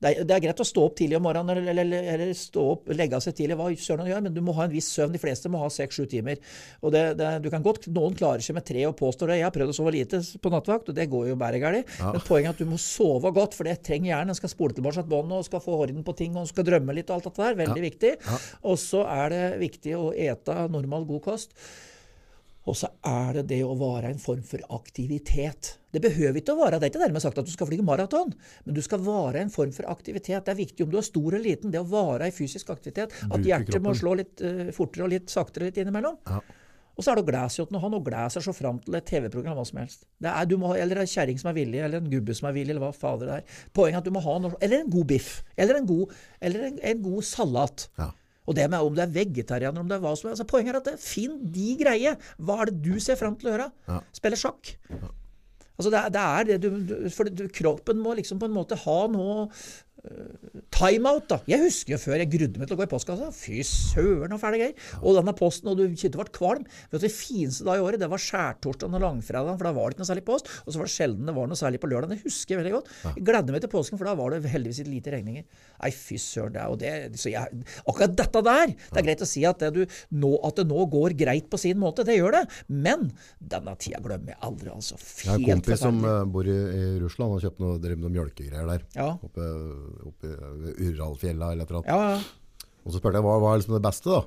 Det er, det er greit å stå opp tidlig om morgenen eller, eller, eller stå opp, legge seg tidlig, hva søren gjør, men du må ha en viss søvn. De fleste må ha seks-sju timer. Og det, det, du kan godt, Noen klarer seg med tre og påstår det. Jeg har prøvd å sove lite på nattevakt, og det går jo bare galt. Men poenget er at du må sove godt, for det trenger hjernen. Den skal spole tilbake et bånd og skal få orden på ting og skal drømme litt og alt dette der. Veldig viktig. Og så er det viktig å ete normal, god kost. Og så er det det å være en form for aktivitet. Det behøver ikke å være, det er ikke dermed sagt at du skal flyge maraton, men du skal være en form for aktivitet. Det er viktig om du er stor eller liten, det å være i fysisk aktivitet. At hjertet må slå litt uh, fortere og litt saktere litt innimellom. Ja. Og så er det å glede seg til noe. Han og glede seg så fram til et TV-program, hva som helst. Det er, du må, ha- eller en kjerring som er villig, eller en gubbe som er villig, eller hva fader det er. Poenget er at du må ha noe Eller en god biff. Eller en god, eller en, en god salat. Ja. Og det med om du er vegetarianer, om det er hva som helst. Altså, poenget er at det, finn de greie. Hva er det du ser fram til å gjøre? Ja. Spille sjakk. Altså det, er- det er det du, du For kroppen må liksom på en måte ha noe Timeout, da. Jeg husker jo før jeg grudde meg til å gå i postkassa. Fy søren, så fæle greier. Og denne posten, og du kjente ble kvalm. Vet du, Det fineste da i året, det var skjærtorsdagen og langfredagen, for da var det ikke noe særlig post. Og så var det sjelden det var noe særlig på lørdag. Det husker jeg veldig godt. Jeg gledde meg til påsken, for da var det heldigvis litt lite regninger. Nei, fy søren. Det er jo det. Så jeg, akkurat dette der, det er greit å si at det, du, nå, at det nå går greit på sin måte. Det gjør det. Men denne tida glemmer jeg aldri, altså. Jeg har en kompis som eh, bor i, i Russland og kjøpte noe, drev noe mjølkegreier der. Ja. Oppe, oppe ved Uralfjella eller et eller annet. Ja, ja. Og så spurte jeg hva hva er liksom det beste da?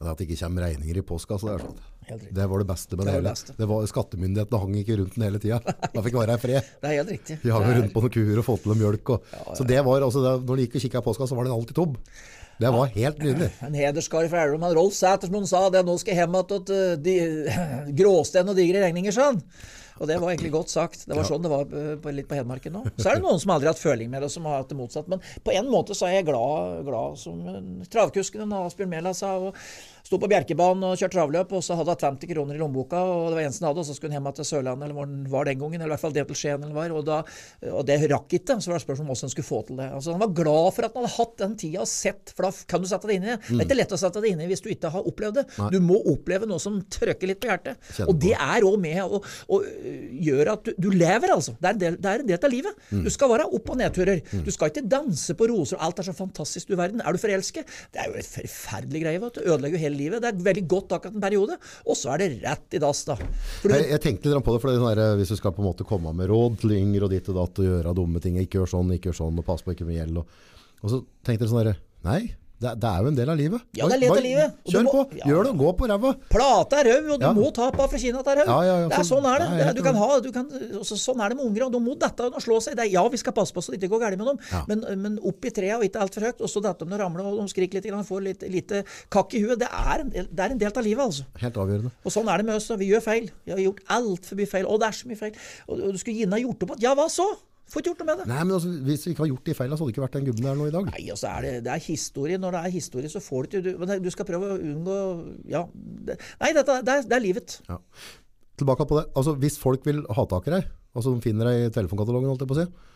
At det ikke kommer regninger i postkassa. Er sånn. Det var det beste med Det det, hele. beste. Det var, skattemyndighetene hang ikke rundt den hele tida. Da fikk være i fred. Det er helt riktig. Vi hang rundt på noen kuer og fått til noe mjølk. Og, Så det var, altså, det, når de gikk og kikket i postkassa, var den alltid tom. Det var helt nydelig. En hederskar fra Elverum, Rolf Sæter, som han sa det, nå skal jeg hjem igjen til eh, de, gråsten og digre regninger, han. Og det var egentlig godt sagt. Det var sånn det var eh, på, litt på Hedmarken nå. Så er det noen som aldri har hatt føling med det, som har hatt det motsatt. Men på en måte så er jeg glad, glad som en travkusken en Asbjørn Mæland sa. og sto på Bjerkebanen og kjørte travløp, og så hadde hun 50 kroner i lommeboka, og det var eneste han hadde, og så skulle hun hjem til Sørlandet, eller hvor den var den gangen, eller i hvert fall det til Skien, eller var, og, da, og det rakk ikke, så var det spørsmål om hvordan hun skulle få til det. Altså, han var glad for at han hadde hatt den tida og sett, for da kan du sette det inn i det. Det er ikke lett å sette det inn i hvis du ikke har opplevd det. Du må oppleve noe som trøkker litt på hjertet. Kjenner Og det er òg med å, og gjør gjøre at du, du lever, altså. Det er, en del, det er en del av livet. Du skal være opp- og nedturer. Du skal ikke danse på roser, og alt er så fantastisk du verden. Er du forelsket? Det er jo et forferdelig greie. vet du. Ødelegger jo hele livet. Det er veldig godt akkurat en periode, og så er det rett i dass, da. Du, Jeg, jeg tenkte litt på det, for det der, hvis du skal på en måte komme med råd til yngre og ditt og datt og gjøre dumme ting, ikke gjør sånn, ikke gjør sånn, og pass på ikke med gjeld. Og, og så tenkte jeg sånn der, nei, det, det er jo en del av livet. Ja, det er litt av livet. Kjør må- på, gjør det, gå på ræva. Plate er røv, og du Ja. må ta på fra Kina til er. Ja, ja, ja, er sånn er det. Det er, du kan ha, du kan, også, sånn er det med unger, og de må dette og slå seg. Er, ja, vi skal passe på så det ikke går galt med dem, men, men opp i treet og ikke altfor høyt, og så detter de og ramler og de skriker litt, og får litt lite kakk i huet. Det er, en del, det er en del av livet, altså. Helt avgjørende. Og sånn er det med oss. Vi gjør feil. Vi har gjort altfor mye feil. Og det er så mye feil. Og, og du skulle gjerne gjort opp igjen. Ja, hva så? Får ikke gjort noe med det. Nei, men altså, hvis vi ikke har gjort de feilene, så hadde det ikke vært den gubben der nå i dag. Nei, altså er det, det er historie. Når det er historie, så får du ikke du, men Du skal prøve å unngå Ja. Det, nei, dette, det, er, det er livet. Ja. Tilbake på det. Altså, hvis folk vil ha tak i deg, altså de finner deg i telefonkatalogen, holdt jeg på å si.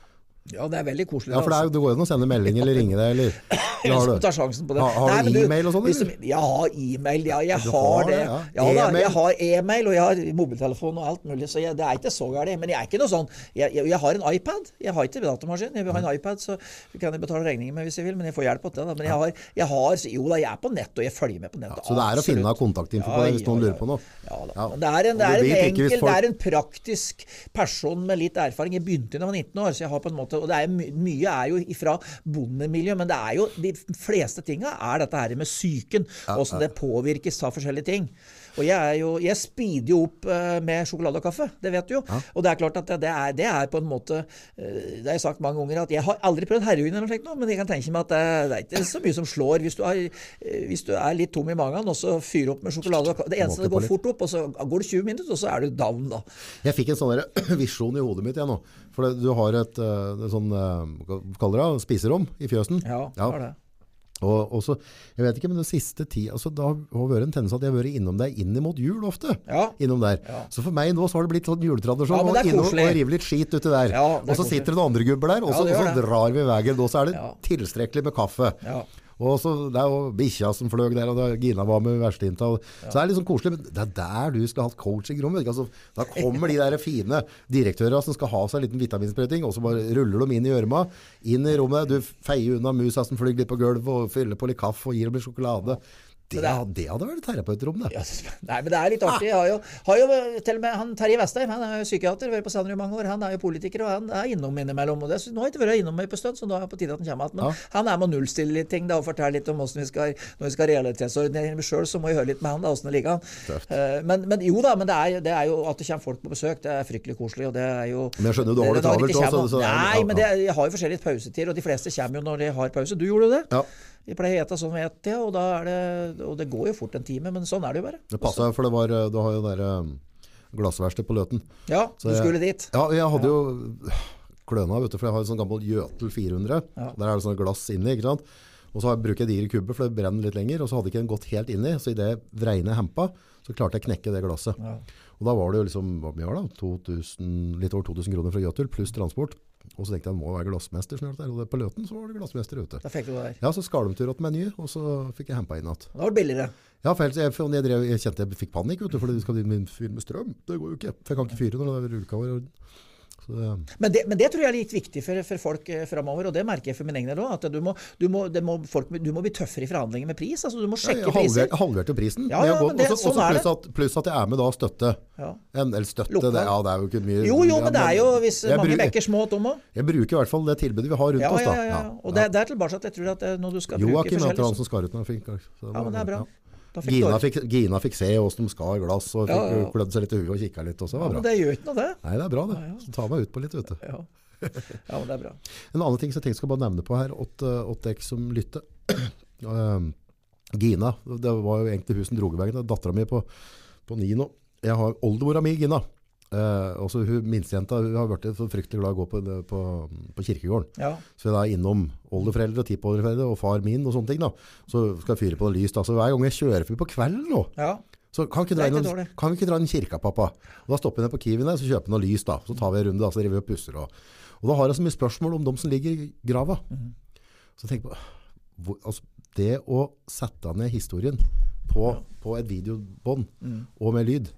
Ja, det er veldig koselig. Ja, for det, er, det går jo an å sende melding eller ringe deg, eller har du? tar sjansen på det. Har- har Nei, du e-mail og sånn, Jeg har e-mail, ja. Jeg har har det. ja. Ja, E-mail. jeg har e-mail, og jeg har mobiltelefon og alt mulig, så jeg, det er ikke så galt. Men jeg er ikke noe sånn jeg, jeg, jeg har en iPad. Jeg har ikke datamaskin. Jeg vil ha en iPad, så kan jeg betale regningen med hvis jeg vil, men jeg får hjelp til det. Da. Men jeg har, jeg har Jo da, jeg er på nett, og jeg følger med på nett. Så det er å finne kontaktinfo på det hvis noen lurer på noe. Ja, da. Ja. Det er en, det er en enkel, folk- det er en praktisk person med litt erfaring. Jeg begynte da jeg var 19 år, så jeg har på en måte, og det er my mye er jo ifra bondemiljø, men det er jo de fleste tinga er dette her med psyken, åssen det påvirkes av forskjellige ting. Og jeg, er jo, jeg speeder jo opp eh, med sjokolade og kaffe, det vet du jo. Og det er klart at det er, det er på en måte eh, Det har jeg sagt mange ganger, at jeg har aldri prøvd heroin eller noe slikt, men jeg kan tenke meg at det, det er ikke så mye som slår hvis du eh, hvis du er litt tom i magen, og så fyrer opp med sjokolade og kaffe. Det eneste det går fort opp, og så går det 20 minutter, og så er du down, da. Jeg fikk en sånn visjon i hodet mitt igjen nå. For du har et, eh, et sånn, eh, hva kaller det, spiserom i fjøsen. Ja, har det. Og, også, jeg vet ikke, men den siste tid, altså, da har vært en tendens at jeg har vært innom deg inn mot jul ofte. Ja. Innom der. Ja. Så for meg nå så har det blitt sånn juletradisjon. Ja, og rive litt skit uti der. Ja, og så sitter det noen andre gubber der, og så, og så drar vi veien. Og så er det Ja. tilstrekkelig med kaffe. Og så, Det er jo bikkja som fløy der, og da Gina var med versteinta. Ja. Så det er litt sånn koselig. Men det er der du skal ha coaching-rom. Altså, da kommer de der fine direktørene som skal ha seg en liten vitaminsprøyting, og så bare ruller de inn i gjørma, inn i rommet. Du feier unna musa som flyr litt på gulvet, og fyller på litt kaffe og gir dem litt sjokolade. Det, det er- det hadde vært terapeutrom, det. Ja, nei, men det er litt artig. Har jo, har jo til og med han Terje Vestheim, han er jo psykiater, vært på Sanderud i mange år. Han er jo politiker, og han er innom innimellom. Og det, nå har jeg ikke vært innom på stund, så nå er det på tide at han kommer igjen. Men Ja. han er med å nullstille litt ting da, og fortelle litt om hvordan vi skal, når vi skal realitetsordnere sjøl, så må vi høre litt med han da, åssen det ligger an. Eh, Men, men jo da, men det er, det er jo at det kommer folk på besøk, det er fryktelig koselig. og det er jo... Men jeg skjønner du har det travelt òg, så er- Nei, men det, jeg har jo forskjellige pausetider, og de fleste kommer jo når de har pause. Du gjorde jo det. Ja. Vi pleier å hete sånn ved ett, ja, og, da er det, og det går jo fort en time, men sånn er det jo bare. Det passa, for det var, eh, du har jo det eh, på Løten. Ja, Så du jeg- skulle dit. Ja, jeg hadde jo kløna, vet du, for jeg har en sånn gammel Jøtel 400. Ja. Der er det sånn glass inni, ikke sant? Og så bruker jeg digre kubber, for det brenner litt lenger, og så hadde ikke den gått helt inni, så i det regnet hempa, så klarte jeg å knekke det glasset. Ja. Og da var det jo liksom, hva mye var det? 2000, litt over 2000 kroner fra Jøtul, pluss transport. Og så tenkte jeg, det må være glassmester snart der, og på Løten så var det glassmester ute. Da fikk du det der. Ja, så skar de åt meg nye, og så fikk jeg hempa inn igjen. Da var det billigere. Ja, for jeg, jeg, drev, jeg kjente jeg fikk panikk, vet du, for du skal fyre med strøm. Det går jo ikke. For jeg kan ikke fyre når det er rullecover. Men det, men det tror jeg er litt viktig for, for folk eh, framover, og det merker jeg for min egen del òg. At du må, du, må, det må, folk, du må bli tøffere i forhandlinger med pris. altså Du må Ja, sjekke jeg priser. halverte, prisen. Ja, ja, men det- også, sånn også er pluss, at, pluss at jeg er med da og støtte. Ja. En, eller støtte, det, ja, det er jo ikke mye Jo, jo, men det er jo hvis mange bruker- bekker små tom. Jeg bruker i hvert fall det tilbudet vi har rundt Ja, oss. da. ja, ja. Og det, det er tilbake at jeg tror at det, når du skal bruke Joakim heter han som skar ut noe fint. Ja, men det er bra. Fikk Gina, fikk, Gina fikk se hvordan de skar glass, og fikk Ja, ja, klødd seg litt i huet og kikka litt. Også. Det, var bra. det gjør ikke noe, det. Nei, det er bra, det. Så ta meg ut på litt, vet du. Ja, ja men det er bra. En annen ting som jeg tenkte skal bare nevne på her, åtte dere som lytter. Um, Gina, det var jo egentlig husen veien. dattera mi på, på ni nå. Jeg har oldemora mi, Gina. Eh, også hun minstejenta hun har vært så fryktelig glad i å gå på, på, på kirkegården. Ja. Så hun er innom oldeforeldre og tippoldeforeldre og far min og sånne ting. da. Så skal jeg fyre på noe lys. da. Så hver gang jeg kjører forbi på kvelden nå, ja. så kan vi ikke dra, ikke kan vi ikke dra inn kirka, pappa? Og da stopper vi ned på Kiwi der, så kjøper vi noe lys da. Så tar vi en runde, da, så driver vi og pusser. Og, og da har jeg så mye spørsmål om de som ligger i grava. Mhm. Så tenk på, hvor, altså, det å sette ned historien på, på et videobånd og med lyd,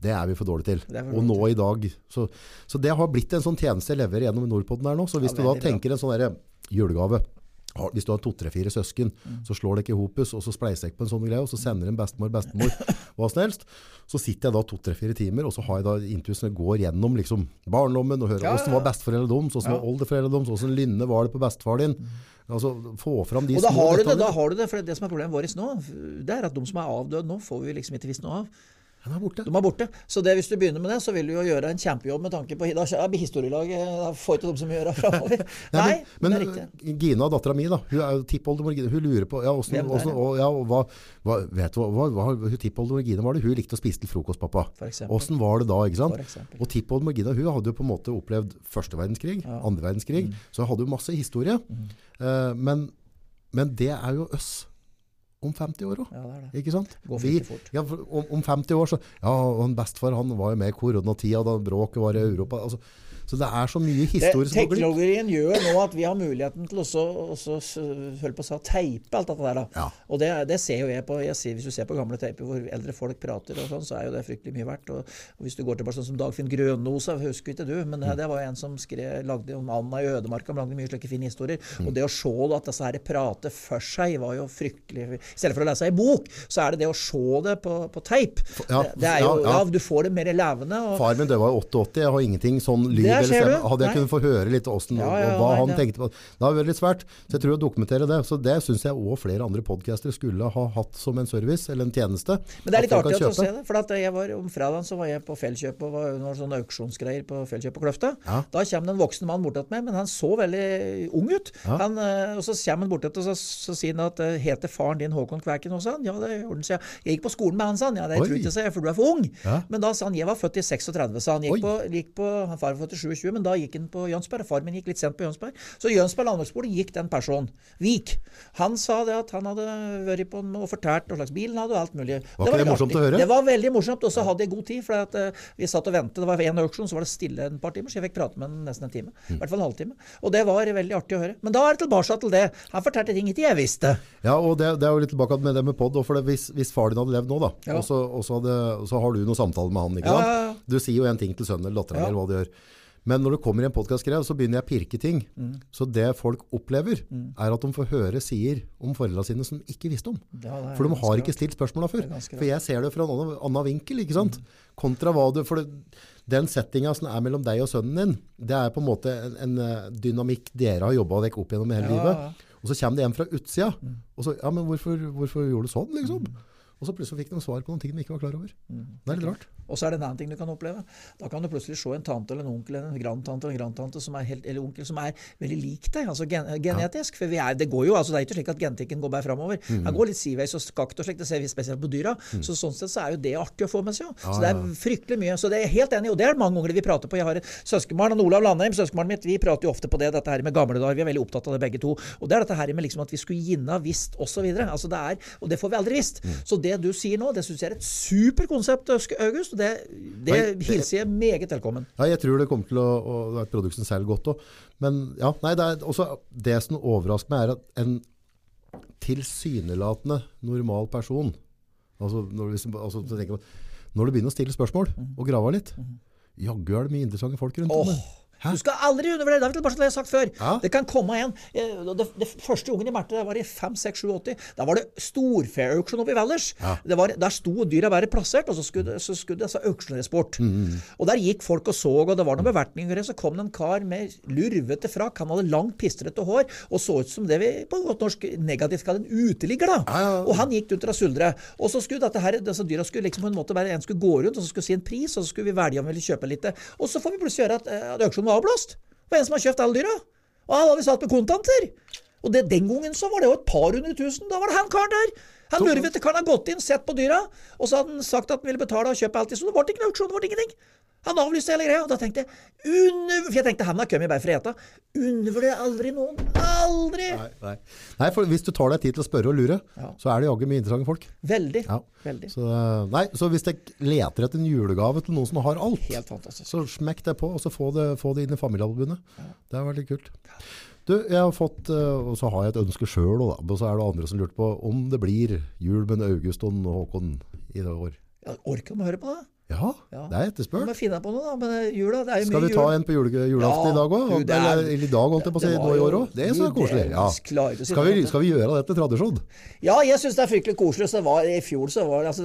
det er vi for dårlige til. For Og nå i dag. Så, så det har blitt en sånn tjeneste jeg leverer gjennom Nordpodden her nå. Så hvis Ja, du da tenker en sånn julegave, hvis du har to-tre-fire søsken, Mm. så slår dere ikke hopus, og så spleiser jeg på en sånn greie, og så sender en bestemor, bestemor, hva som helst. Så sitter jeg da to-tre-fire timer, og så har jeg da intusen går gjennom liksom barndommen, og hører Ja, hvordan ja, var besteforeldrene deres, hvordan Ja. var oldeforeldrene deres, hvordan lynne var det på bestefar din. Altså, få fram de Og da små har, du det, da har du det, for det som er problemet vårt nå, det er at de som er avdøde nå, får vi liksom ikke visst noe av. Den er borte. De er borte. Så det, hvis du begynner med det, så vil du jo gjøre en kjempejobb med tanke på Da historielaget Da får ikke de så mye å gjøre framover. Nei, Nei, men, det riktig. Gina, dattera mi, da, hun er jo tippoldemor Gina. Hun lurer på ja, og, ja, hva, hva, vet du, hva, hva, hva tippoldemor Gina var det? Hun likte å spise til frokost, pappa. Hvordan var det da? ikke sant? Og tippoldemor Gina hun hadde jo på en måte opplevd første verdenskrig, andre verdenskrig, Mm. så hun hadde jo masse historie. Eh, men, men det er jo oss om 50 år òg. Ja, det er det. Ikke sant? Går Vi, fort. ja, om, om 50 år så Ja, og bestefar han var jo med i koronatida da bråket var i Europa. Altså, så det er så mye historie som går glipp. teknologien gjør nå at vi har muligheten til også, også holde på å teipe alt dette der. da. Ja. Og det, det ser jo jeg på jeg ser, Hvis du ser på gamle teiper hvor eldre folk prater, og sånn, så er jo det fryktelig mye verdt. Og, og Hvis du går tilbake sånn som Dagfinn Grønnosa, husker ikke du, men det, det var en som skrev, lagde om Anna i ødemarka, lagde mye slike fine historier. Og det å se da, at disse her prater for seg, var jo fryktelig I stedet for å lese ei bok, så er det det å se det på, på teip. Ja, det, det er jo, ja, ja. ja, Du får det mer levende. og Far min døde i 88, jeg har ingenting sånn lyd Ser stemme. Hadde jeg kunnet få høre litt åssen Ja, ja, og hva nei, han det- tenkte på, det har vært litt svært. Så jeg tror å dokumentere det. Så det synes jeg også flere andre podcastere skulle ha hatt som en service, eller en tjeneste. Men det er litt artig å se det. For at jeg var, om fredagen så var jeg på Fjellkjøp og var under sånne auksjonsgreier på Fjellkjøp på Kløfta. Ja. Da kommer det en voksen mann bortatt meg, men han så veldig ung ut. Han, eh, og så kommer han bortatt og så, så sier han at eh, heter faren din Håkon Kvæken også? Han? Ja, det gjorde han. sa jeg, jeg gikk på skolen med han, sa han. Ja, det tror jeg ikke, sa jeg, for du er for ung. Men da sa han jeg var født i 36, sa han. Gikk på, gikk på, han far var født i 27, men da gikk han på Jønsberg. Far min gikk litt sent på Jønsberg. Så Jønsberg landbruksskole gikk den personen. Vik. Han sa det at han hadde vært på og fortalt hva slags bil han hadde og alt mulig. Var ikke det morsomt artig. å høre? Det var veldig morsomt, og så hadde jeg god tid. For at, eh, vi satt og ventet. Det var en auksjon, så var det stille en par timer, så jeg fikk prate med han nesten en time. I hvert fall en halvtime. Og det var veldig artig å høre. Men da er det tilbake til det. Han fortalte ting ikke jeg visste. Ja, og det, det er jo litt tilbake med det med podd. For det, hvis, hvis far din hadde levd nå, da, Ja. og, så, og så, hadde, så har du noen samtaler med han, ikke Ja, sant? ja. Du sier jo en ting til sønnen eller datteren Ja. eller hva du gjør. Men når det kommer i en podkastgreie, så begynner jeg å pirke ting. Mm. Så det folk opplever, er at de får høre sider om foreldrene sine som de ikke visste om. Ja, For de har ikke stilt spørsmåla før. For jeg ser det fra en annen, annen vinkel, ikke sant? Kontra hva du For det, den settinga som er mellom deg og sønnen din, det er på en måte en, en eh, dynamikk dere har jobba dere opp gjennom hele Ja, livet. Og så kommer det en fra utsida. Og så Ja, men hvorfor, hvorfor gjorde du sånn, liksom? Og så plutselig fikk de svar på noen ting de ikke var klar over. Det er litt rart. Og så er det en annen ting du kan oppleve. Da kan du plutselig se en tante eller en onkel eller en grandtante eller en grandtante som er helt, eller onkel som er veldig lik deg, altså gen, genetisk. For vi er, det går jo, altså det er ikke slik at genetikken går bare framover. Mm. Den går litt sideveis og skakt og slikt, det ser vi spesielt på dyra. Så sånn sett så er jo det artig å få med seg. jo. Så det er fryktelig mye. Så det er jeg helt enig i, og det er mange ganger vi prater på. Jeg har søskenbarn, Olav Landheim, søskenbarnet mitt, vi prater jo ofte på det, dette her med gamle dager. Vi er veldig opptatt av det begge to. Og det er dette her med liksom at vi skulle ginna visst osv. Altså det er, og det får vi aldri visst. Mm. Så det du sier nå, det syns jeg er et superkonsept, August. Og det, det Nei, hilser jeg meget velkommen. Ja, jeg tror det kommer til å, å det er et produkt som selger godt òg. Men ja, nei, det er også det som overrasker meg, er at en tilsynelatende normal person altså når, vi, altså, når du begynner å stille spørsmål og grave litt, jaggu er det mye interessante folk rundt om. Hæ? Du skal aldri undervurdere det. til jeg sagt før. Ja. Det kan komme en eh, det, det første ungen i Merte var i 5, 6, 7, 80. Da var det storfeauksjon oppe i Valdres. Ja. Der sto dyra bare plassert, og så skulle, så skulle det auksjoneres bort. Mm, Og der gikk folk og så, og det var noen bevertninger. Så kom det en kar med lurvete frakk. Han hadde langt, pistrete hår og så ut som det vi på godt norsk negativt kaller en uteligger. da. Ja. Og han gikk rundt og suldre. Og så skulle dette her, disse dyra skulle liksom på en måte bare en skulle gå rundt og så skulle si en pris, og så skulle vi velge om vi ville kjøpe litt. Og så får vi plutselig høre at, eh, at auksjonen var avblåst. Det var en som har kjøpt alle dyra. Og han hadde vi satt med kontanter. Og det, den gangen så var det jo et par hundre tusen. Da var det han karen der. Han lurvete karen har gått inn, sett på dyra, og så hadde han sagt at han ville betale og kjøpe alt. Så det ble ikke noe auksjon, det ble ingenting. Han avlyste hele greia, og da tenkte jeg under... For jeg tenkte han har kommet bare for å ete. Undervurder aldri noen. Aldri! Nei, nei. nei, for hvis du tar deg tid til å spørre og lure, Ja. så er det jaggu mye interessante folk. Veldig. Ja. Veldig. Så, eh, nei, så hvis dere leter etter en julegave til noen som har alt, Helt så smekk det på, og så få det, få det inn i familiealbumet. Det er veldig kult. Du, jeg har fått, eh, og så har jeg et ønske og og så er det andre som lurte på om det blir jul med August og Håkon i det år. Ja, orker de å høre på det? Ja, Ja. det er Vi finne på noe, da. Men er jula, det er jo Skal mye vi ta jul. en på jule, julaften Ja, i dag òg? det er- Eller, eller i dag, holdt jeg på å si, Det nå i år òg? Det er så koselig. Ja. Skal, vi, skal vi gjøre det til tradisjon? Ja, jeg syns det er fryktelig koselig. Det var, I fjor så var det altså,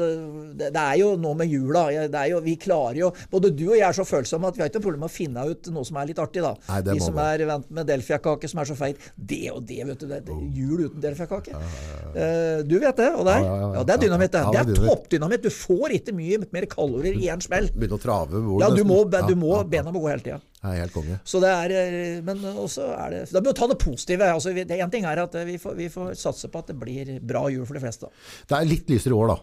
det, det er jo noe med jula. Det er jo, vi klarer jo Både du og jeg er så følsomme at vi har ikke noe problem med å finne ut noe som er litt artig. da. Nei, det De som er vant med delfiakake som er så feit. Det og det, vet du. Det, det, jul uten delfiakake. Ja, du vet det, og deg? Ja, ja, det er dynamitt, det. Det det er er toppdynamitt. Du får ikke mye mer kalorier i én smell. Begynne å trave Ja, du må, du må ja, bena må gå hele tida. Helt konge. Så det er, eh, men også er det Da må vi ta det positive. altså det En ting er at vi får, vi får satse på at det blir bra jul for de fleste. Det er litt lysere i år, da.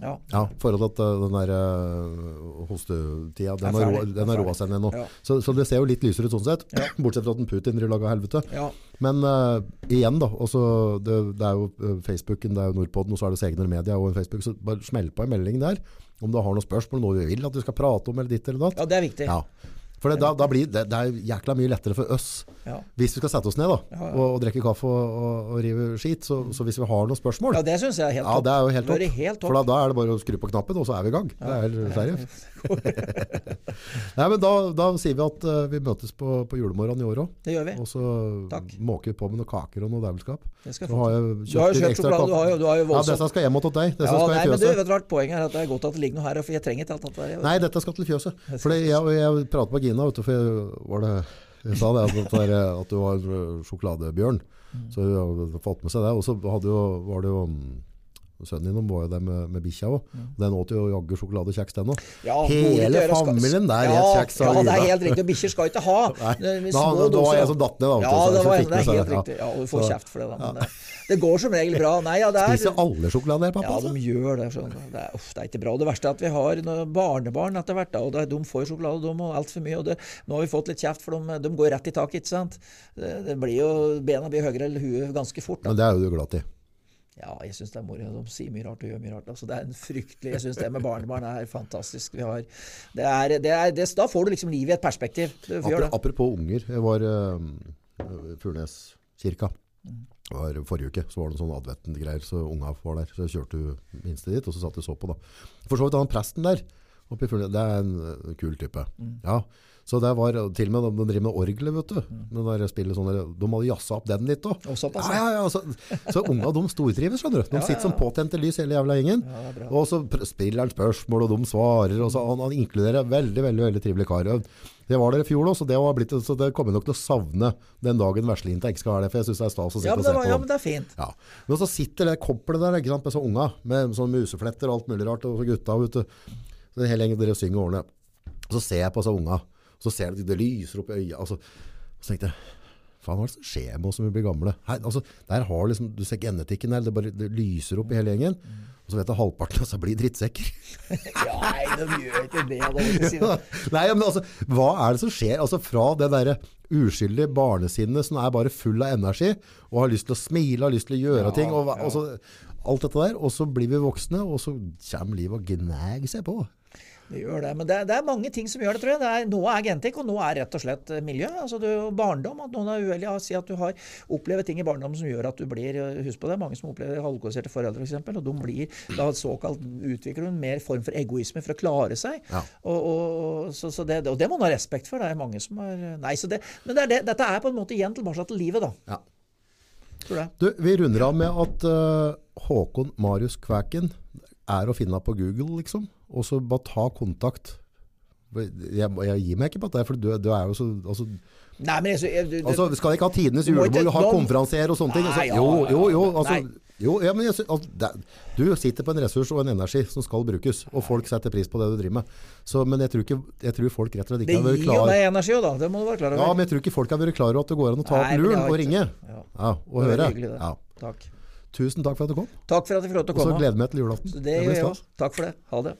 Ja. Ja, forhold til at uh, den der uh, hostetida, den har, roa seg ned nå. Ja. Så, så det ser jo litt lysere ut sånn sett, bortsett fra at en Putin driver lager helvete. ja. Men uh, igjen da, også, det, det er jo Facebooken, det er jo Nordpodden, og så er det Segner Media og en Facebook, så bare smell på en melding der, om du har noen spørsmål, noe vi vil at du skal prate om, eller ditt eller datt. ja, det er viktig. Ja. For det, da, da blir det, det er jækla mye lettere for oss, Ja. hvis vi skal sette oss ned da, Ja, ja. Og, og drikke kaffe og, og, og rive skit, så, så hvis vi har noen spørsmål, Ja, det syns jeg er helt Ja, det er jo helt topp. helt topp. For da, da er det bare å skru på knappen, og så er vi i gang. Det er helt seriøst. Nei, men da, da sier vi at uh, vi møtes på, på julemorgenen i år òg. Det gjør vi. Og så Takk. måker vi på med noen kaker og noe dævelskap. Jeg Du har jo kjøpt sjokolade. Du har jo, du har jo Ja, voldsomt dette skal hjem til deg. Dette Ja, skal nei, i men du, fjøset. vet du Poenget er at det er godt at det ligger noe her, for jeg trenger ikke alt dette. Nei, dette skal til fjøset. For jeg, jeg pratet med Gina, vet du, for jeg, var det, jeg sa det, at, der, at du var en øh, sjokoladebjørn. Så hun hadde fått med seg det. Og så hadde jo, var det jo mm, Sønnen din var jo der med, med bikkja òg. Den åt jo jaggu sjokoladekjeks, den òg. Ja, Hele familien der ja, et kjeks Ja, det er helt riktig. og Bikkjer skal ikke ha Nei, det er da- da var jeg som datt ned, da, Ja, det, var, det er helt riktig. Ja, og du får Så- kjeft for det, da. Men det, det går som regel bra. Nei, ja, det er Spiser alle sjokolade her, pappa? Ja, altså? de gjør det. Skjønner. Det er, uff, det er ikke bra. Det verste er at vi har barnebarn etter hvert. da, og De får sjokolade, de og altfor mye. og det, Nå har vi fått litt kjeft, for de, de går rett i taket. ikke sant? Det, det blir jo, Bena blir høyere eller huet ganske fort. da. Men det er jo du glad i. Ja, jeg syns det er moro. De sier mye rart og gjør mye rart. Altså, det er en fryktelig Jeg syns det med barnebarn er fantastisk. Vi har, det er, det er, det, da får du liksom livet i et perspektiv. Apropos, apropos unger. Jeg var uh, Furnes-kirka. Det var forrige uke, så var det sånn sånne adventgreier, så unga var der. Så jeg kjørte minste dit, og så satt jeg så på da. For så vidt han presten der, oppe i Furnes, det er en kul type. Ja, så det var til og med, de, de driver med orgelet, vet du. Det der spillet sånn, de hadde jazza opp den litt òg. Og Ja, ja, ja. Så, så unga, de stortrives, skjønner du. De sitter som påtente lys hele jævla gjengen. Og så spiller han spørsmål, og de svarer, og så han, han inkluderer veldig, veldig, veldig trivelig kar. Det var der i fjor òg, så det, så det kommer jeg nok til å savne den dagen Veslinta ikke skal være der. for jeg synes det er stas å sitte Ja, og se var, på. ja, men det er fint. Ja. Men så sitter det koppelet der, ikke sant, med så unga, med sånne musefletter og alt mulig rart, og så gutta, vet du. Så hele gjengen dere synger årene. Og Så ser jeg på disse unga, og så ser jeg at det lyser opp i øya, og så, så tenkte jeg, faen, hva er det som skjer med oss som vi blir gamle? Her, altså, der har liksom, du ser genetikken her, det bare det lyser opp i hele gjengen, og så vet jeg halvparten av oss blir drittsekker. Ja, nei, de gjør ikke det. Jeg si det. Nei, men altså, hva er det som skjer? Altså fra det der uskyldige barnesinnet som er bare full av energi, og har lyst til å smile, har lyst til å gjøre Ja, ting, og, ja. og så, alt dette der, og så blir vi voksne, og så kommer livet og gnager seg på. Det gjør det. Men det er, det er mange ting som gjør det, tror jeg. Det er, noe er genetikk, og noe er rett og slett eh, miljø. Altså du, barndom. At noen er uheldige og sier at du har opplevd ting i barndommen som gjør at du blir eh, Husk på det, mange som opplever halvkvalifiserte foreldre f.eks. Og de blir da såkalt utvikler en mer form for egoisme for å klare seg. Ja. Og, og, så, så det, og det må man ha respekt for. Det er mange som har Nei, så det, men det er det, dette er på en måte igjen tilbake til livet, da. Ja. Du, vi runder av med at uh, Håkon Marius Kvæken er å finne på Google, liksom. Og så bare ta kontakt. Jeg, jeg gir meg ikke på dette, for du, du er jo så... Altså, Nei, men jeg, jeg, du, Altså, skal ikke ha tidenes julebord, ha konferansier og sånne ting. Altså, jo, jo, jo. Altså, jo ja, men jeg, altså, det, du sitter på en ressurs og en energi som skal brukes, og folk setter pris på det du driver med. Så, men jeg tror, ikke, jeg tror folk rett og slett ikke har vært gir jo deg energi da. Det må du være klar over. Ja, men jeg tror ikke folk har vært klar over at det går an å ta opp luren og ringe. Ja. Ja, og Det høre. hyggelig, det. Ja. Takk. Tusen takk for at du kom. Takk for at jeg fikk lov til Og så komme. gleder jeg meg til julaften. Det Det gjør jeg òg. Takk for det. Ha det.